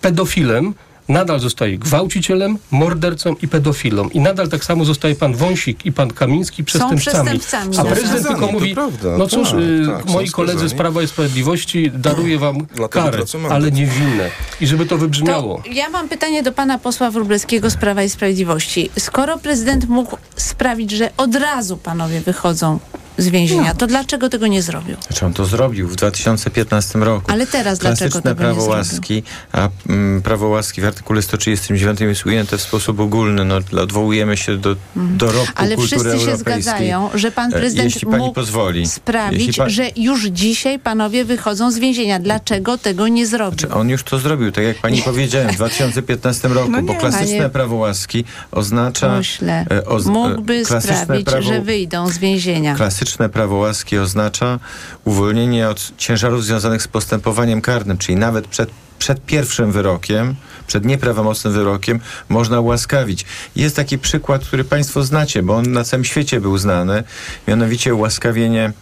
pedofilem, nadal zostaje gwałcicielem, mordercą i pedofilą. I nadal tak samo zostaje pan Wąsik i pan Kamiński przestępcami. przestępcami. A prezydent skazani, tylko mówi, prawda, no cóż, tak, y, tak, moi koledzy z. Prawa i Sprawiedliwości daruję wam Dlatego karę, ale niewinne. I żeby to wybrzmiało. To ja mam pytanie do pana posła Wróblewskiego z Prawa i Sprawiedliwości. Skoro prezydent mógł sprawić, że od razu panowie wychodzą z więzienia, to dlaczego tego nie zrobił? Znaczy on to zrobił w 2015 roku. Ale teraz dlaczego Klasyczne tego nie prawo zrobił? łaski, a mm, prawo łaski w artykule 139 jest ujęte w sposób ogólny. No, odwołujemy się do dorobku Mhm. Ale kultury wszyscy się zgadzają, że pan E, prezydent Jeśli pani mógł pozwoli. sprawić, jeśli pa- że już dzisiaj panowie wychodzą z więzienia. Dlaczego tego nie zrobił? Czy on już to zrobił, tak jak pani powiedziałem, w *laughs* 2015 roku, No bo nie. klasyczne Panie prawo łaski oznacza... Pośle, e, oz- e, mógłby sprawić, prawo- że wyjdą z więzienia. Klasyczne prawo łaski oznacza uwolnienie od ciężarów związanych z postępowaniem karnym, czyli nawet przed, przed pierwszym wyrokiem, przed nieprawomocnym wyrokiem można łaskawić. Jest taki przykład, który Państwo znacie, bo on na całym świecie był znany, mianowicie ułaskawienie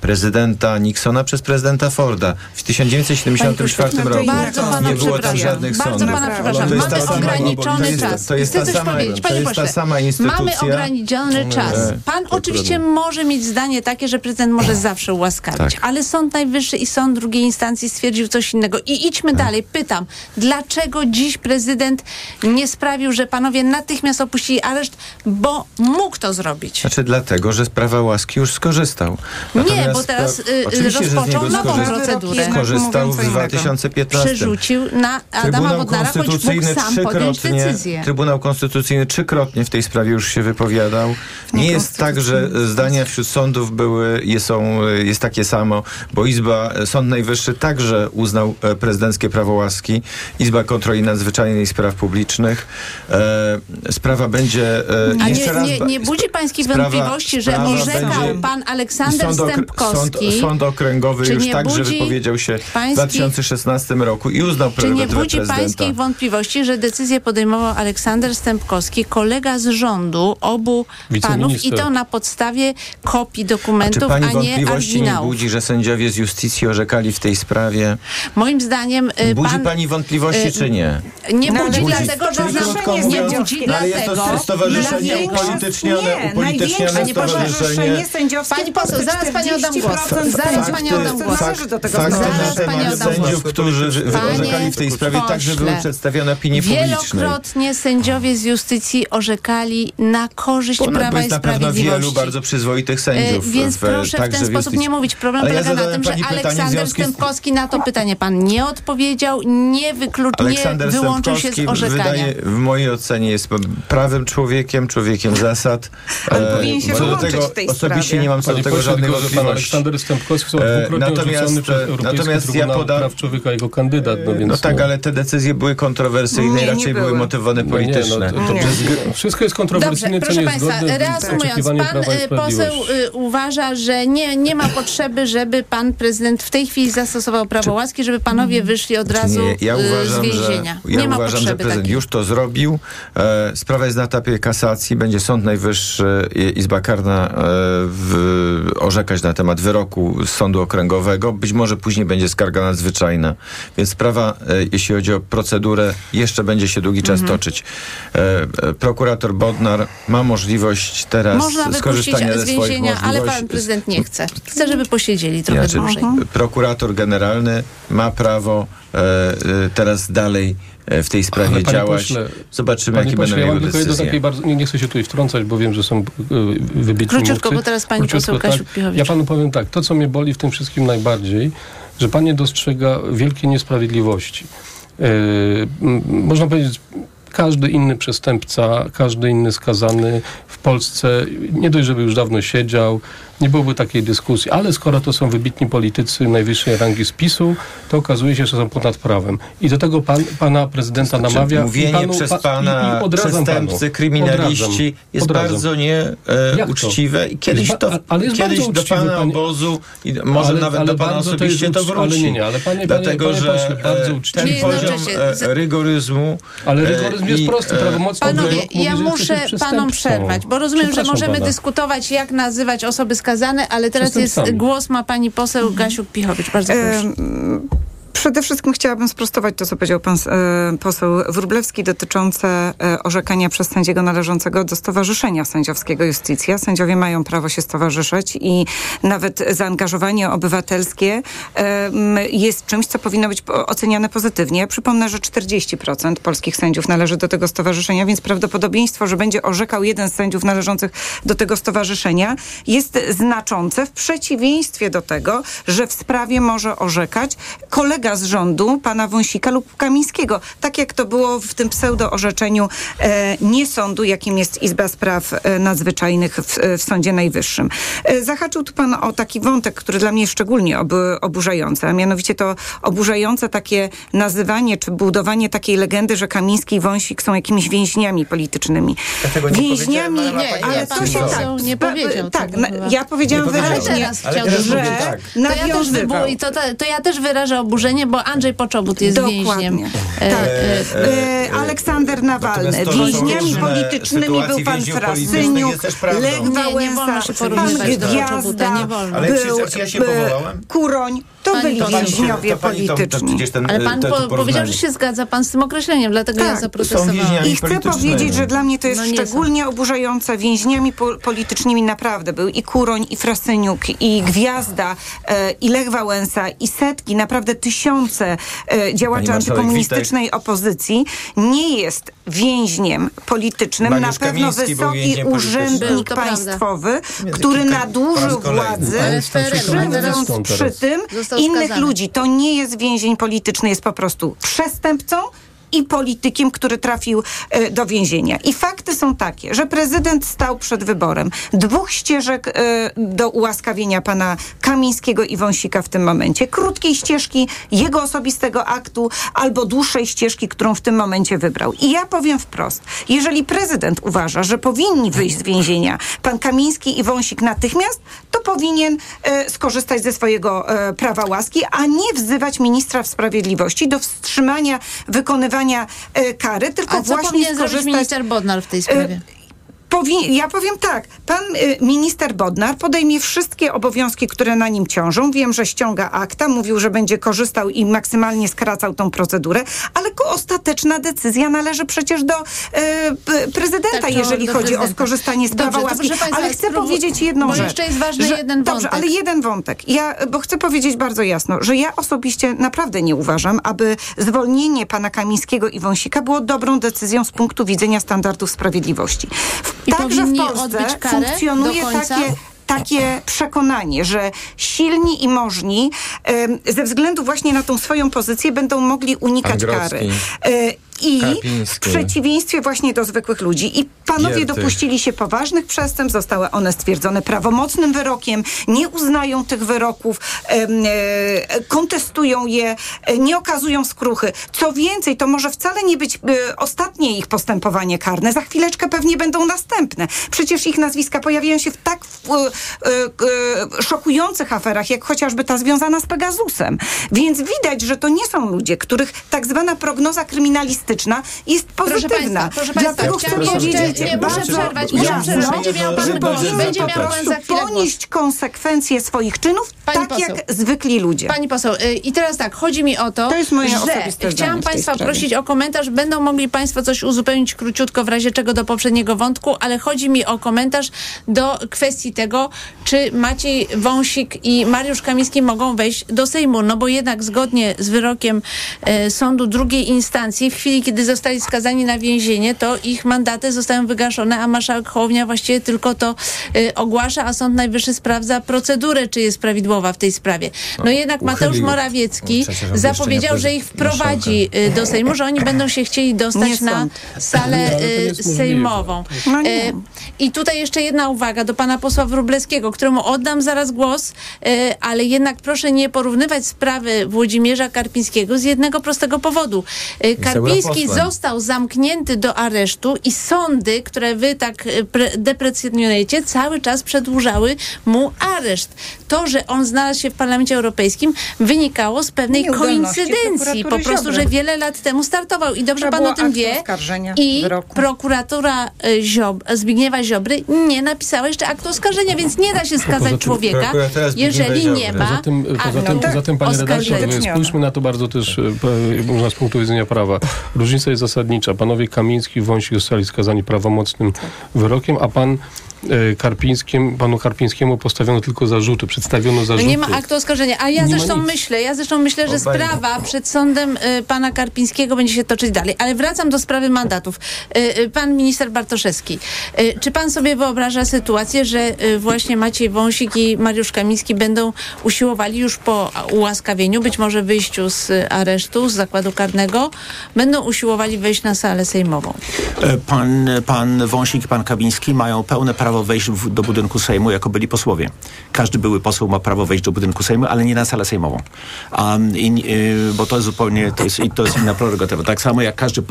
prezydenta Nixona przez prezydenta Forda. W 1974 Panie roku pośle, Bardzo pana nie było tam żadnych Bardzo sądów. pana przepraszam. To jest ta Mamy sama- ograniczony to jest- czas. to jest Chcę ta coś sama- powiedzieć, to panie jest ta pośle. sama instytucja. Mamy ograniczony czas. Pan oczywiście może mieć zdanie takie, że prezydent może *clears throat* zawsze ułaskawić, Tak. ale Sąd Najwyższy i Sąd drugiej instancji stwierdził coś innego. I idźmy dalej. Pytam, dlaczego dziś prezydent nie sprawił, że panowie natychmiast opuścili areszt, bo mógł to zrobić? Znaczy dlatego, że z prawa łaski już skorzystał. Nie, Natomiast bo teraz y, oczywiście, że z rozpoczął niego nową skorzystał. procedurę. Skorzystał w co innego. 2015. Przerzucił na Adama Trybunał Bodnara, choć mógł Konstytucyjny sam podjąć trzykrotnie, decyzję. Trybunał Konstytucyjny trzykrotnie w tej sprawie już się wypowiadał. Nie jest tak, że zdania wśród sądów były, je są, jest takie samo, bo Izba, Sąd Najwyższy także uznał e, prezydenckie prawo łaski. Izba Kontroli Nadzwyczajnej i Spraw Publicznych. E, sprawa będzie e, A nie, raz... nie, nie budzi sprawa- wątpliwości, że orzekał będzie- pan Aleksander Sąd, sąd, sąd okręgowy już także wypowiedział się w pańskich- 2016 roku i uznał Czy nie prerogatywę budzi prezydenta. pańskiej wątpliwości, że decyzję podejmował Aleksander Stępkowski, kolega z rządu obu panów i to na podstawie kopii A czy dokumentów, pani a nie wątpliwości nie budzi, że sędziowie z justicji orzekali w tej sprawie? Moim zdaniem y, Budzi pan pani wątpliwości, y, czy nie? nie No, budzi budzi. dlatego, że nie budzi No, ale jest to dlatego, stowarzyszenie upolitycznione, nie, upolitycznione największe stowarzyszenie. Pani poseł, zaraz pani oddam głos. 40% Zaraz sędziów pani oddam głos. należy do tego Fakty na temat sędziów, głos. którzy orzekali w tej sprawie, także były przedstawione opinii publicznej. Wielokrotnie sędziowie z justycji orzekali na korzyść Prawa i na pewno Sprawiedliwości. wielu bardzo przyzwoitych E, sędziów. Więc w, proszę w ten sposób nie mówić. Problem Ale ja polega na tym, że Aleksander z- Stępkowski na to pytanie pan nie odpowiedział, nie wykluczył, nie wyłączył się z orzekania. wydaje, w mojej ocenie jest prawym człowiekiem, człowiekiem zasad. Ale E, powinien się co do wyłączyć tego w tej Osobiście nie mam co do tego pan wątpliwości. Aleksander Stępkowski został E, dwukrotnie natomiast, przez e, Europejski natomiast ja Trybunał podam- Praw Człowieka jako kandydat, no więc... No tak, ale te decyzje były kontrowersyjne Nie, i nie raczej były były. motywowane No nie, no, polityczne. to, to Nie. wszystko- jest kontrowersyjne, Dobrze, co nie proszę jest Państwa, reasumując, pan poseł uważa, że nie, nie ma potrzeby, żeby pan prezydent w tej chwili zastosował prawo łaski, żeby panowie wyszli od razu Nie, ja y, z uważam, że, więzienia. ja nie ma uważam, że potrzeby prezydent takiej. już to zrobił. E, sprawa jest na etapie kasacji. Będzie Sąd Najwyższy, i Izba Karna e, w, orzekać na temat wyroku z Sądu Okręgowego. Być może później będzie skarga nadzwyczajna. Więc sprawa, e, jeśli chodzi o procedurę, jeszcze będzie się długi czas Mhm. toczyć. E, e, prokurator Bodnar ma możliwość teraz Można skorzystania z ze swoich więzienia, ale możliwości. pan prezydent nie chce. Chce, żeby posiedzieli trochę Inaczej, dłużej. Prokurator generalny ma prawo teraz dalej w tej sprawie Ale działać. pośle, Zobaczymy, jakie pośle, będą ja jego decyzje. takiej bardzo, nie, nie chcę się tutaj wtrącać, bo wiem, że są y, wybitni Króciutko, mówcy. bo teraz pani poseł tak. Ja panu powiem tak, to co mnie boli w tym wszystkim najbardziej, że pan nie dostrzega wielkiej niesprawiedliwości. Yy, można powiedzieć, każdy inny przestępca, każdy inny skazany w Polsce, nie dość, żeby już dawno siedział, nie byłoby takiej dyskusji, ale skoro to są wybitni politycy najwyższej rangi spisu, to okazuje się, że są ponad prawem. I do tego pan, pana prezydenta Znaczy, namawia. mówienie panu- przez pa- pana i- i przestępcy, panu. kryminaliści Odradzam. jest Odradzam. bardzo to? nieuczciwe i kiedyś to, ale jest kiedyś do uczciwy, pana panie- obozu i może Ale- nawet ale do pana to osobiście to, ucz- wróci. ale nie, nie, ale panie- Dlatego, panie- panie że pośle, bardzo e, uczciwy. ten poziom jednocześnie e, z- rygoryzmu Ale e, rygoryzm jest prosty, e, prawomocny Panowie, ja muszę panom przerwać, bo rozumiem, że możemy dyskutować, jak nazywać osoby skazane, ale teraz jest głos ma pani poseł Gasiuk-Pichowicz. Bardzo proszę. Przede wszystkim chciałabym sprostować to, co powiedział pan e, poseł Wróblewski dotyczące e, orzekania przez sędziego należącego do Stowarzyszenia Sędziowskiego Justicja. Sędziowie mają prawo się stowarzyszyć i nawet zaangażowanie obywatelskie em, jest czymś, co powinno być oceniane pozytywnie. Przypomnę, że 40% polskich sędziów należy do tego stowarzyszenia, więc prawdopodobieństwo, że będzie orzekał jeden z sędziów należących do tego stowarzyszenia jest znaczące w przeciwieństwie do tego, że w sprawie może orzekać kolega z rządu, pana Wąsika lub Kamińskiego. Tak jak to było w tym pseudo-orzeczeniu e, nie sądu, jakim jest Izba Spraw e, Nadzwyczajnych w, e, w Sądzie Najwyższym. E, zahaczył tu pan o taki wątek, który dla mnie jest szczególnie ob, oburzający, a mianowicie to oburzające takie nazywanie czy budowanie takiej legendy, że Kamiński i Wąsik są jakimiś więźniami politycznymi. nie Więźniami, pani Nie, ale pan to się tak, nie powiedział Tak, ja powiedziałam Nie wyraźnie, że tak. To ja, też nawiązywał. wybu- i to, to, to ja też wyrażę oburzenie zagrożenie, bo Andrzej Poczobut jest Dokładnie. więźniem. Tak. E, E, Aleksander Nawalny. To, Więźniami politycznymi był pan Frasyniuk. Lech Wałęsa, pan Gwiazda, nie wolno. Ale był ja się e, powołałem. Kuroń. To Pani byli to więźniowie to pani to- to polityczni. przecież ten, Ale pan te- to po, powiedział, że się zgadza pan z tym określeniem, dlatego ja Tak, są zaprotestowałam. I chcę powiedzieć, że dla mnie to jest No nie są. szczególnie oburzające. Więźniami po politycznymi naprawdę był i Kuroń, i Frasyniuk, i Gwiazda, e, i Lech Wałęsa, i setki, naprawdę tysiące e, działaczy antykomunistycznej opozycji. Nie jest więźniem politycznym. Mariusz Na pewno Kamiński wysoki urzędnik to państwowy, który nadużył władzy, krzywdząc przy tym innych skazany. ludzi. To nie jest więzień polityczny, jest po prostu przestępcą i politykiem, który trafił e, do więzienia. I fakty są takie, że prezydent stał przed wyborem dwóch ścieżek e, do ułaskawienia pana Kamińskiego i Wąsika w tym momencie. Krótkiej ścieżki jego osobistego aktu albo dłuższej ścieżki, którą w tym momencie wybrał. I ja powiem wprost, jeżeli prezydent uważa, że powinni wyjść z więzienia pan Kamiński i Wąsik natychmiast, to powinien e, skorzystać ze swojego prawa łaski, a nie wzywać ministra sprawiedliwości do wstrzymania wykonywania e, kary, tylko A co właśnie powinien zrobić skorzystać... minister Bodnar w tej sprawie? Powi- ja powiem tak, pan y, minister Bodnar podejmie wszystkie obowiązki, które na nim ciążą. Wiem, że ściąga akta, mówił, że będzie korzystał i maksymalnie skracał tą procedurę, ale ostateczna decyzja należy przecież do y, prezydenta, Tak, to jeżeli do chodzi prezydenta. o skorzystanie z Dobrze, prawa łaski. ale chcę spróbuj- powiedzieć jedną bo rzecz. jeszcze jest ważny jeden Dobrze, wątek. ale jeden wątek. Ja, bo chcę powiedzieć bardzo jasno, że ja osobiście naprawdę nie uważam, aby zwolnienie pana Kamińskiego i Wąsika było dobrą decyzją z punktu widzenia standardów sprawiedliwości. W, I także w Polsce funkcjonuje takie takie przekonanie, że silni i możni ze względu właśnie na tą swoją pozycję będą mogli unikać kary. I w przeciwieństwie właśnie do zwykłych ludzi. I panowie Giertych. dopuścili się poważnych przestępstw, zostały one stwierdzone prawomocnym wyrokiem, nie uznają tych wyroków, e, kontestują je, e, nie okazują skruchy. Co więcej, to może wcale nie być e, ostatnie ich postępowanie karne. Za chwileczkę pewnie będą następne. Przecież ich nazwiska pojawiają się w tak szokujących aferach, jak chociażby ta związana z Pegasusem. Więc widać, że to nie są ludzie, których tak zwana prognoza kryminalistyczna jest Proszę pozytywna. państwa, proszę państwa, Dlatego chcę powiedzieć nie, muszę przerwać, muszę jasno, przerwać. Będzie miał pan że głos, powinny będzie miał pan za chwilę głos. ponieść konsekwencje swoich czynów, Pani tak poseł. jak zwykli ludzie. Pani poseł, y, i teraz tak, chodzi mi o to, To jest moje że chciałam Państwa sprawie. prosić o komentarz. Będą mogli Państwo coś uzupełnić króciutko w razie czego do poprzedniego wątku, ale chodzi mi o komentarz do kwestii tego, czy Maciej Wąsik i Mariusz Kamiński mogą wejść do Sejmu. No bo jednak zgodnie z wyrokiem e, sądu drugiej instancji, w chwili kiedy zostali skazani na więzienie, to ich mandaty zostają wygaszone, a marszałek Hołownia właściwie tylko to e, ogłasza, a Sąd Najwyższy sprawdza procedurę, czy jest prawidłowa w tej sprawie. No jednak Mateusz. Morawiecki zapowiedział, że ich wprowadzi y, do Sejmu, że oni będą się chcieli Nie dostać na sąd. salę y, sejmową. No. Y, I tutaj jeszcze jedna uwaga do pana posła Wróblewskiego, któremu oddam zaraz głos, y, ale jednak proszę nie porównywać sprawy Włodzimierza Karpińskiego z jednego prostego powodu. Y, Karpiński europosłem. został zamknięty do aresztu i sądy, które wy tak y, pre- deprecjonujecie, cały czas przedłużały mu areszt. To, że on znalazł się w Parlamencie Europejskim wynikało z pewnej koincydencji. Po prostu, Ziobry. że wiele lat temu startował i dobrze pan o tym wie. oskarżenia I wyroku. prokuratura y, Ziob, Zbigniewa Ziobry nie napisała jeszcze aktu oskarżenia, więc nie da się skazać tym człowieka, jeżeli nie ma Poza tym, poza tym, poza tym panie redaktorze, oskarżenia. spójrzmy na to bardzo też można z punktu widzenia prawa. Różnica jest zasadnicza. Panowie Kamiński i Wąsik zostali skazani prawomocnym wyrokiem, a pan Karpińskim, panu Karpińskiemu postawiono tylko zarzuty, przedstawiono No zarzuty. nie ma aktu oskarżenia. A ja Nie zresztą myślę, ja zresztą myślę, że sprawa przed sądem y, pana Karpińskiego będzie się toczyć dalej. Ale wracam do sprawy mandatów. Y, y, pan minister Bartoszewski, y, czy pan sobie wyobraża sytuację, że właśnie Maciej Wąsik i Mariusz Kamiński będą usiłowali już po ułaskawieniu, być może wyjściu z aresztu, z zakładu karnego, będą usiłowali wejść na salę sejmową? E, Pan, pan Wąsik i pan Kabiński mają pełne prawo prawo wejść do budynku Sejmu jako byli posłowie. Każdy były poseł ma prawo wejść do budynku Sejmu, ale nie na salę sejmową. Um, i, y, bo to jest zupełnie, to jest, to jest inna prerogatywa. Tak samo jak każdy,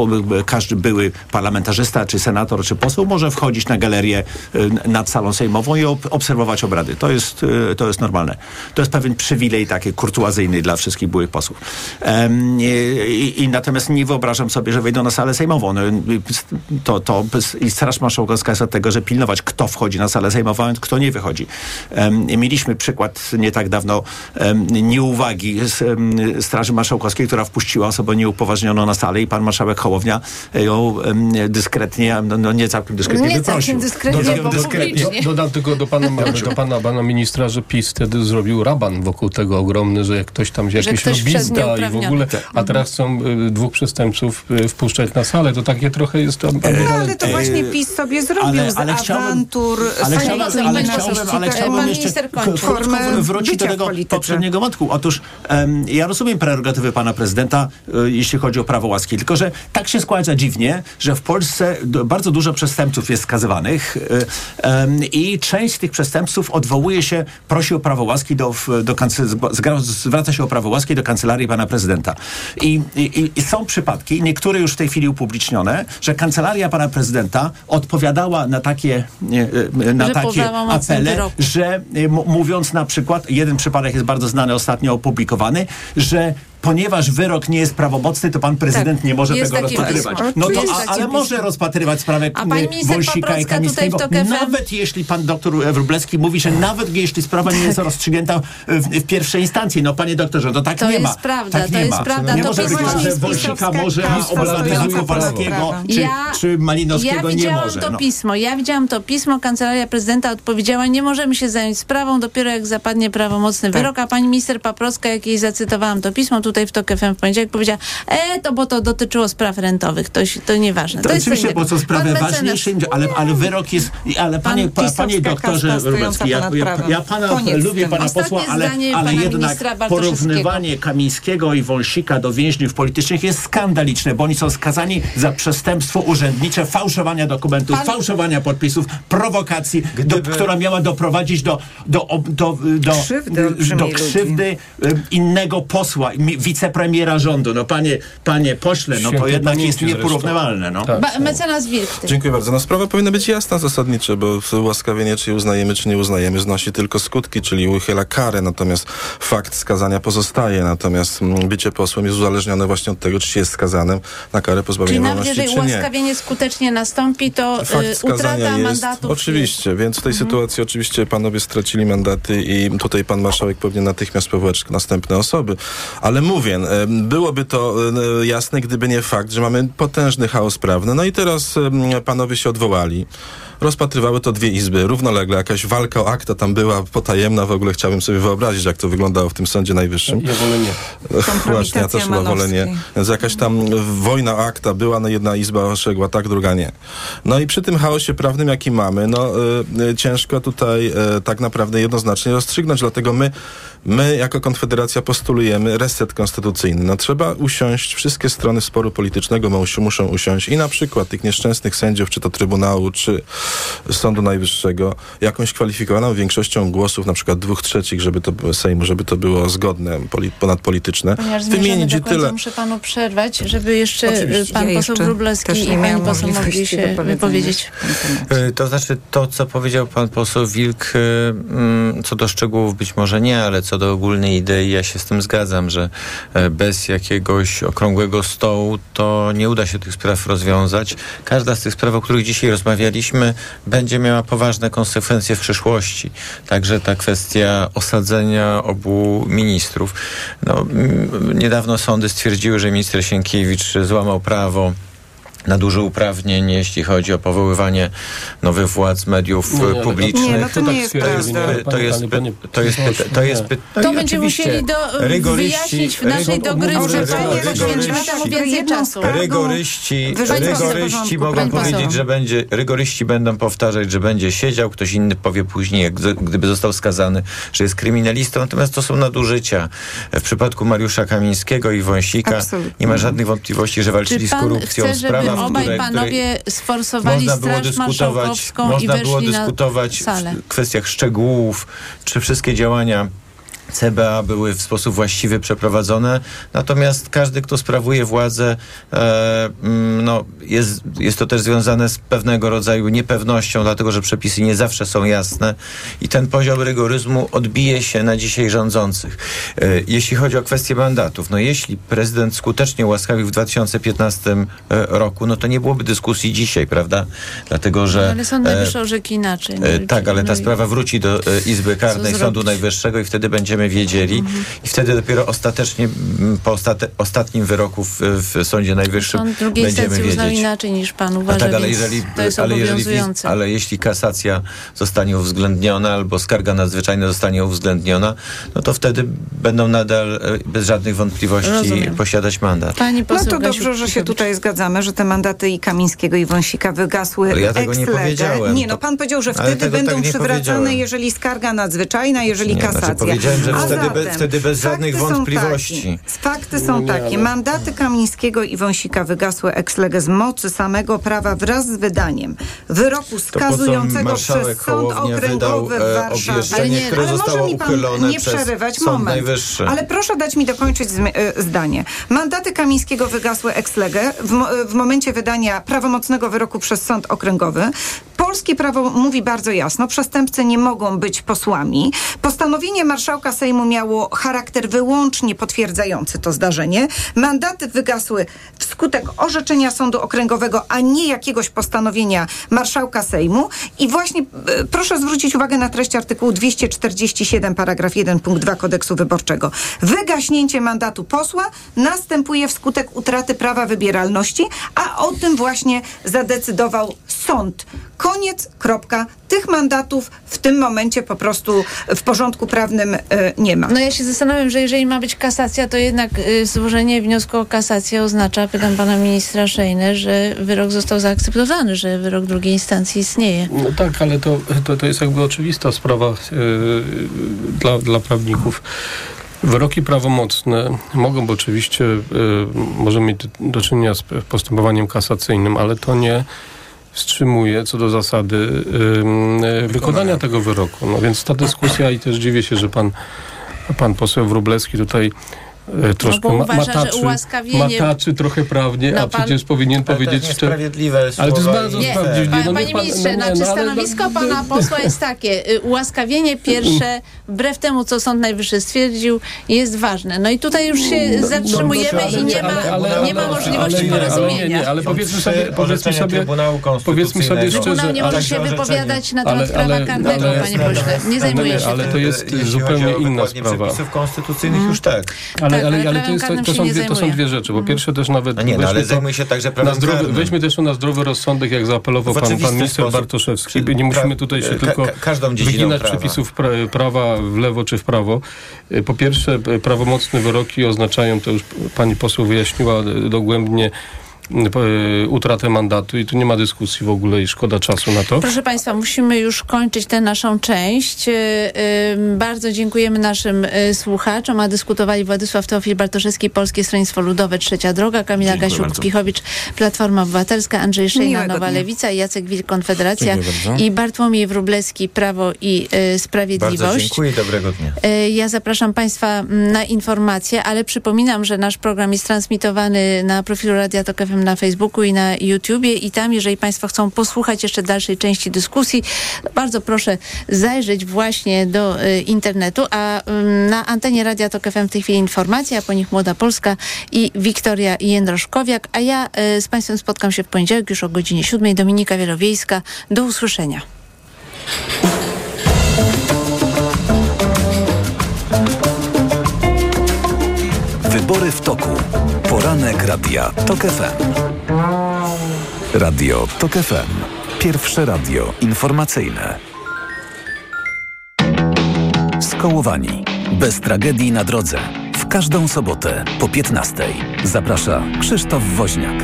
każdy były parlamentarzysta, czy senator, czy poseł może wchodzić na galerię y, nad salą sejmową i ob, obserwować obrady. To jest, y, to jest normalne. To jest pewien przywilej taki kurtuazyjny dla wszystkich byłych posłów. Um, i, natomiast nie wyobrażam sobie, że wejdą na salę sejmową. No, to, to i Straż Marszałkowska jest od tego, że pilnować, kto wchodzi na salę sejmową, kto nie wychodzi. Mieliśmy przykład nie tak dawno nieuwagi z Straży Marszałkowskiej, która wpuściła osobę nieupoważnioną na salę i pan marszałek Hołownia ją dyskretnie, no, no nie całkiem dyskretnie nie wyprosił. Całkiem dyskretnie, Dodam, dyskretnie. publicznie. Dodam tylko do pana, do pana, pana ministra, że PiS wtedy zrobił raban wokół tego ogromny, że jak ktoś tam wszedł lobbysta i w ogóle, a teraz chcą y, dwóch przestępców y, wpuszczać na salę, to takie trochę jest to... No, ale to właśnie PiS sobie zrobił ale- z ale Ale chciałbym, ale chciałbym, ale chciałbym jeszcze krótko wrócić do tego poprzedniego wątku. Otóż em, ja rozumiem prerogatywy pana prezydenta, y, jeśli chodzi o prawo łaski, tylko że tak się składa dziwnie, że w Polsce bardzo dużo przestępców jest skazywanych y, i część z tych przestępców odwołuje się, prosi o prawo łaski, do, do zwraca się o prawo łaski do kancelarii pana prezydenta. I, i, I są przypadki, niektóre już w tej chwili upublicznione, że kancelaria pana prezydenta odpowiadała na takie, nie, y, na Że po takie prawomocnym apele, wyroku. Tak, nie może jest tego rozpatrywać. pismo. No to, Jest a, ale może rozpatrywać sprawę A pani minister Wąsika i Kamińskiego. Nawet jeśli pan doktor Wróblewski mówi, że nawet jeśli sprawa nie jest rozstrzygnięta w, w pierwszej instancji. No panie doktorze, to tak To nie jest ma. prawda, tak to nie jest ma. prawda. Nie To może być tak, że jest Wąsika może, a obywatela Kowalskiego czy, Ja- czy Malinowskiego ja nie widziałam może. to no. pismo. Ja widziałam to pismo. Kancelaria prezydenta odpowiedziała, nie możemy się zająć sprawą dopiero jak zapadnie prawomocny Tak. wyrok. A pani minister Paprocka, jak jej zacytowałam to pismo tutaj w TOK FM w poniedziałek, powiedziała, e, to bo to dotyczyło spraw rentowych. To, to nieważne. To, To, oczywiście, bo są sprawy ważniejsze, ale, ale wyrok jest, ale panie, Pan pa, panie doktorze Wróblewski, ja, ja, ja pana Koniec lubię pana posła, ale, ale pana jednak porównywanie Kamińskiego i Wąsika do więźniów politycznych jest skandaliczne, bo oni są skazani za przestępstwo urzędnicze, fałszowania dokumentów, Pan- fałszowania podpisów, prowokacji, do, Gdyby- która miała doprowadzić do, do, do, do, Krzywdy do, olbrzymiej krzywdy y, innego posła, wicepremiera rządu. No panie, panie pośle, no to jednak jest nieporównywalne. No. Tak. Ba- mecenas Wilk. Dziękuję bardzo. No sprawa powinna być jasna zasadniczo, bo ułaskawienie, czy uznajemy, czy nie uznajemy, znosi tylko skutki, czyli uchyla karę, natomiast fakt skazania pozostaje, natomiast mm, bycie posłem jest uzależnione właśnie od tego, czy się jest skazanym na karę Czyli pozbawienia nawet wolności, jeżeli czy nie. ułaskawienie skutecznie nastąpi, to Fakt y, skazania utrata jest. mandatów Oczywiście, więc w tej sytuacji oczywiście panowie stracili mandaty i tutaj pan marszałek powinien natychmiast powołać następne osoby. Ale mówię, byłoby to jasne, gdyby nie fakt, że mamy potężny chaos prawny. No i teraz panowie się odwołali. Rozpatrywały to dwie izby równolegle. Jakaś walka o akta tam była potajemna. W ogóle chciałbym sobie wyobrazić, jak to wyglądało w tym Sądzie Najwyższym. Ja wolę nie. Właśnie, ja też chyba wolę nie. Więc jakaś tam wojna o akta była, no jedna izba oszegła tak, druga nie. No i przy tym chaosie prawnym, jaki mamy, no y, y, ciężko tutaj y, tak naprawdę jednoznacznie rozstrzygnąć, dlatego my, my jako Konfederacja postulujemy reset konstytucyjny. No trzeba usiąść, wszystkie strony sporu politycznego muszą, muszą usiąść i na przykład tych nieszczęsnych sędziów, czy to Trybunału, czy Sądu Najwyższego, jakąś kwalifikowaną większością głosów, na przykład dwóch trzecich, żeby to było Sejmu, żeby to było zgodne, poli, ponadpolityczne, Ponieważ wymienić do końca, tyle. muszę panu przerwać, żeby jeszcze Oczywiście. pan Ja poseł jeszcze Wróblewski też i nie pani poseł mogli się wypowiedzieć. Y, To znaczy to, co powiedział pan poseł Wilk, y, mm, co do szczegółów być może nie, ale co do ogólnej idei, ja się z tym zgadzam, że e, bez jakiegoś okrągłego stołu to nie uda się tych spraw rozwiązać. Każda z tych spraw, o których dzisiaj rozmawialiśmy, będzie miała poważne konsekwencje w przyszłości. Także ta kwestia osadzenia obu ministrów. No, niedawno sądy stwierdziły, że minister Sienkiewicz złamał prawo nadużył uprawnień, jeśli chodzi o powoływanie nowych władz mediów Nie, ale- publicznych. Nie, no to nie jest prawda. To jest, to jest, to jest, no To będziemy musieli do, rygoryści- wyjaśnić w naszej dogrywce. Panie, czasu. Rygoryści, rygoryści mogą powiedzieć, że będzie, rygoryści będą powtarzać, że będzie siedział, ktoś inny powie później, gdyby został skazany, że jest kryminalistą, natomiast to są nadużycia. W przypadku Mariusza Kamińskiego i Wąsika Absolutnie. nie ma żadnych wątpliwości, że walczyli Czy z korupcją. Sprawa obaj które- panowie sforsowali Można było Straż dyskutować, Marszałkowską i można było dyskutować w kwestiach szczegółów, czy wszystkie działania CBA były w sposób właściwy przeprowadzone, natomiast każdy, kto sprawuje władzę, e, mm, no, jest, jest to też związane z pewnego rodzaju niepewnością, dlatego że przepisy nie zawsze są jasne i ten poziom rygoryzmu odbije się na dzisiaj rządzących. E, jeśli chodzi o kwestię mandatów, no jeśli prezydent skutecznie ułaskawił w 2015 e, roku, no to nie byłoby dyskusji dzisiaj, prawda? Dlatego, że... Ale Sąd e, Najwyższy orzekł inaczej. No E, Tak, ale no ta i- sprawa wróci do e, Izby Karnej? Sądu Najwyższego i wtedy będziemy wiedzieli Mhm. i wtedy dopiero ostatecznie m, po ostate, ostatnim wyroku w, w Sądzie Najwyższym Sąd drugiej będziemy instancji uznał wiedzieć. inaczej niż pan No uważa, tak, ale jeżeli, to jest ale, jeżeli, ale jeśli kasacja zostanie uwzględniona albo skarga nadzwyczajna zostanie uwzględniona, no to wtedy będą nadal e, bez żadnych wątpliwości Rozumiem. posiadać mandat. Pani No poseł to dobrze, że się tutaj zgadzamy, że te mandaty i Kamińskiego i Wąsika wygasły Ale ja tego nie powiedziałem. Nie, no pan powiedział, że wtedy będą tak przywracane, jeżeli skarga nadzwyczajna, jeżeli Nie, znaczy kasacja. powiedziałem, że A wtedy zatem, be- wtedy bez żadnych fakty są wątpliwości. takie. Fakty są Nie, takie. ale- Mandaty Kamińskiego i Wąsika wygasły ex lege z mocy samego prawa wraz z wydaniem wyroku skazującego przez Sąd Okręgowy wydał w e, Warszawie. Ale nie, które Ale może zostało mi pan uchylone nie przerywać, moment. Najwyższy. Ale proszę dać mi dokończyć zmi- e, zdanie. Mandaty Kamińskiego wygasły ex lege w, mo- w momencie wydania prawomocnego wyroku przez sąd okręgowy. Polskie prawo mówi bardzo jasno, przestępcy nie mogą być posłami. Postanowienie marszałka Sejmu miało charakter wyłącznie potwierdzający to zdarzenie. Mandaty wygasły wskutek orzeczenia sądu okręgowego, a nie jakiegoś postanowienia marszałka Sejmu. I właśnie e, proszę zwrócić uwagę na treść artykułu 247 paragraf 1 punkt 2 kodeksu wyborczego. Wygaśnięcie mandatu posła następuje wskutek utraty prawa wybieralności, a o tym właśnie zadecydował sąd. Koniec, kropka. Tych mandatów w tym momencie po prostu w porządku prawnym e, nie ma. No ja się zastanawiam, że jeżeli ma być kasacja, to jednak y, złożenie wniosku o kasację oznacza, pytam pana ministra Szejnę, że wyrok został zaakceptowany, że wyrok drugiej instancji istnieje. No tak, ale to, to, to jest jakby oczywista sprawa yy, dla, dla prawników. Wyroki prawomocne mogą oczywiście, yy, możemy mieć do czynienia z postępowaniem kasacyjnym, ale to nie wstrzymuje co do zasady yy, wykonania tego wyroku. No więc ta dyskusja i też dziwię się, że pan, pan poseł Wróblewski tutaj e, troszkę bo ma, uważa, że mataczy, ułaskawienie- mataczy trochę prawnie, No a pan- przecież powinien Ale to powiedzieć jest Ale to jest bardzo Nie, sprawiedliwe. pa, no panie pan- ministrze, no nie, znaczy no ale- stanowisko pana *laughs* posła jest takie, y, ułaskawienie pierwsze, wbrew temu, co Sąd Najwyższy stwierdził, jest ważne. No i tutaj już się zatrzymujemy no, ale i nie ma, ale- ale- nie ma ale- możliwości ale ale porozumienia. ale powiedzmy sobie, powiedzmy sobie, Trybunału powiedzmy sobie szczerze, Trybunał nie ale- może się orzeczenie. wypowiadać na temat Ale- prawa ale- karnego, ale- panie pośle. Nie zajmuje się ale tym. to jest zupełnie inna sprawa. przepisów konstytucyjnych już tak. Ale, Tak, ale, ale ale, to, jest, to, są dwie, to są dwie rzeczy. Po pierwsze też nawet No nie, no, ale zajmuje się także na prawem zdrowy, karnym. weźmy też to na zdrowy rozsądek, jak zaapelował pan, pan minister sposób. Bartoszewski. Nie musimy tutaj się ka- tylko wyginać prawa. przepisów pra, prawa w lewo czy w prawo. Po pierwsze, prawomocne wyroki oznaczają, to już pani poseł wyjaśniła dogłębnie, utratę mandatu i tu nie ma dyskusji w ogóle i szkoda czasu na to. Proszę Państwa, musimy już kończyć tę naszą część. Y, y, Bardzo dziękujemy naszym y, słuchaczom, a dyskutowali Władysław Teofil Bartoszewski, Polskie Stronnictwo Ludowe, Trzecia Droga, Kamila Dziękuję Gasiuk-Pichovicz, Platforma Obywatelska, Andrzej Szejna, Miłego Nowa dnia. Lewica, Jacek Wilk, Konfederacja i Bartłomiej Wróblewski, Prawo i y, Bardzo Sprawiedliwość. dziękuję i dobrego dnia. Ja zapraszam Państwa mm, na informacje, ale przypominam, że nasz program jest transmitowany na profilu Radia Tok FM na Facebooku i na YouTubie i tam, jeżeli Państwo chcą posłuchać jeszcze dalszej części dyskusji, bardzo proszę zajrzeć właśnie do e, internetu, a mm, na antenie Radia Tok FM w tej chwili informacja, a po nich Młoda Polska i Wiktoria Jędroszkowiak, a ja e, z Państwem spotkam się w poniedziałek już o godzinie 7. Dominika Wielowiejska. Do usłyszenia. Wybory w toku. Poranek Radia TOK FM. Radio TOK FM. Pierwsze radio informacyjne. Skołowani. Bez tragedii na drodze. W każdą sobotę po 15. Zaprasza Krzysztof Woźniak.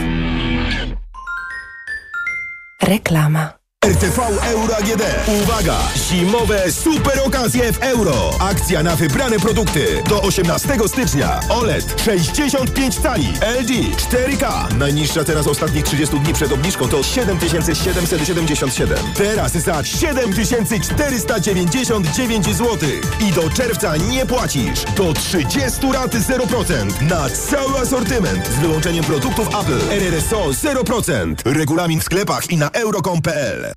Reklama. RTV Euro AGD. Uwaga! Zimowe super okazje w euro. Akcja na wybrane produkty. Do 18 stycznia. OLED 65 cali. LG 4K. Najniższa teraz ostatnich 30 dni przed obniżką to 7777. Teraz za 7499 zł. I do czerwca nie płacisz. Do 30 rat 0%. Na cały asortyment. Z wyłączeniem produktów Apple. RRSO 0%. Regulamin w sklepach i na euro.com.pl.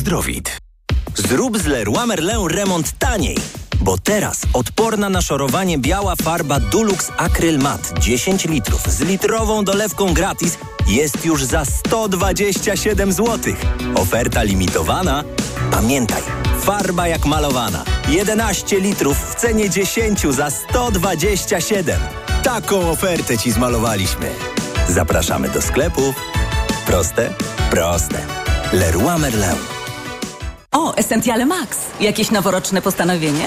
Zdrowit. Zrób z Leroy Merlin remont taniej. Bo teraz odporna na szorowanie biała farba Dulux Acryl Matte 10 litrów z litrową dolewką gratis jest już za 127 zł. Oferta limitowana. Pamiętaj, farba jak malowana. 11 litrów w cenie 10 za 127. Taką ofertę Ci zmalowaliśmy. Zapraszamy do sklepów. Proste? Proste. Leroy Merlin. O, Essentiale Max. Jakieś noworoczne postanowienie?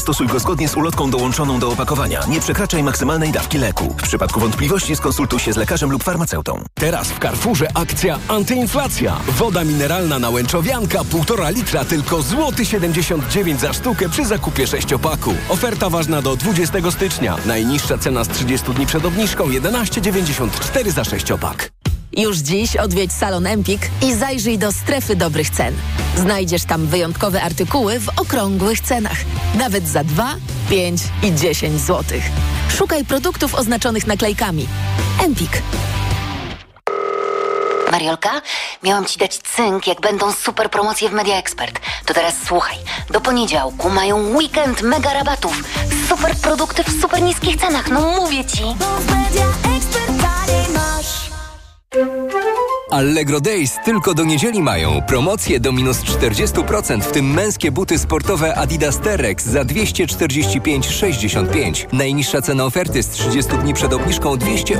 stosuj go zgodnie z ulotką dołączoną do opakowania. Nie przekraczaj maksymalnej dawki leku. W przypadku wątpliwości skonsultuj się z lekarzem lub farmaceutą. Teraz w Carrefourze akcja antyinflacja. Woda mineralna na łęczowianka 1,5 litra tylko złoty 79 zł za sztukę przy zakupie sześciopaku. Oferta ważna do 20 stycznia. Najniższa cena z 30 dni przed obniżką 11,94 za sześciopak. Już dziś odwiedź salon Empik i zajrzyj do strefy dobrych cen. Znajdziesz tam wyjątkowe artykuły w okrągłych cenach. Nawet za 2, 5 i 10 zł. Szukaj produktów oznaczonych naklejkami. Empik. Mariolka, miałam ci dać cynk, jak będą super promocje w Media Expert. To teraz słuchaj. Do poniedziałku mają weekend mega rabatów. Super produkty w super niskich cenach. No mówię ci. Allegro Days tylko do niedzieli mają. Promocje do minus 40%, w tym męskie buty sportowe Adidas Terex za 245,65. Najniższa cena oferty z 30 dni przed obniżką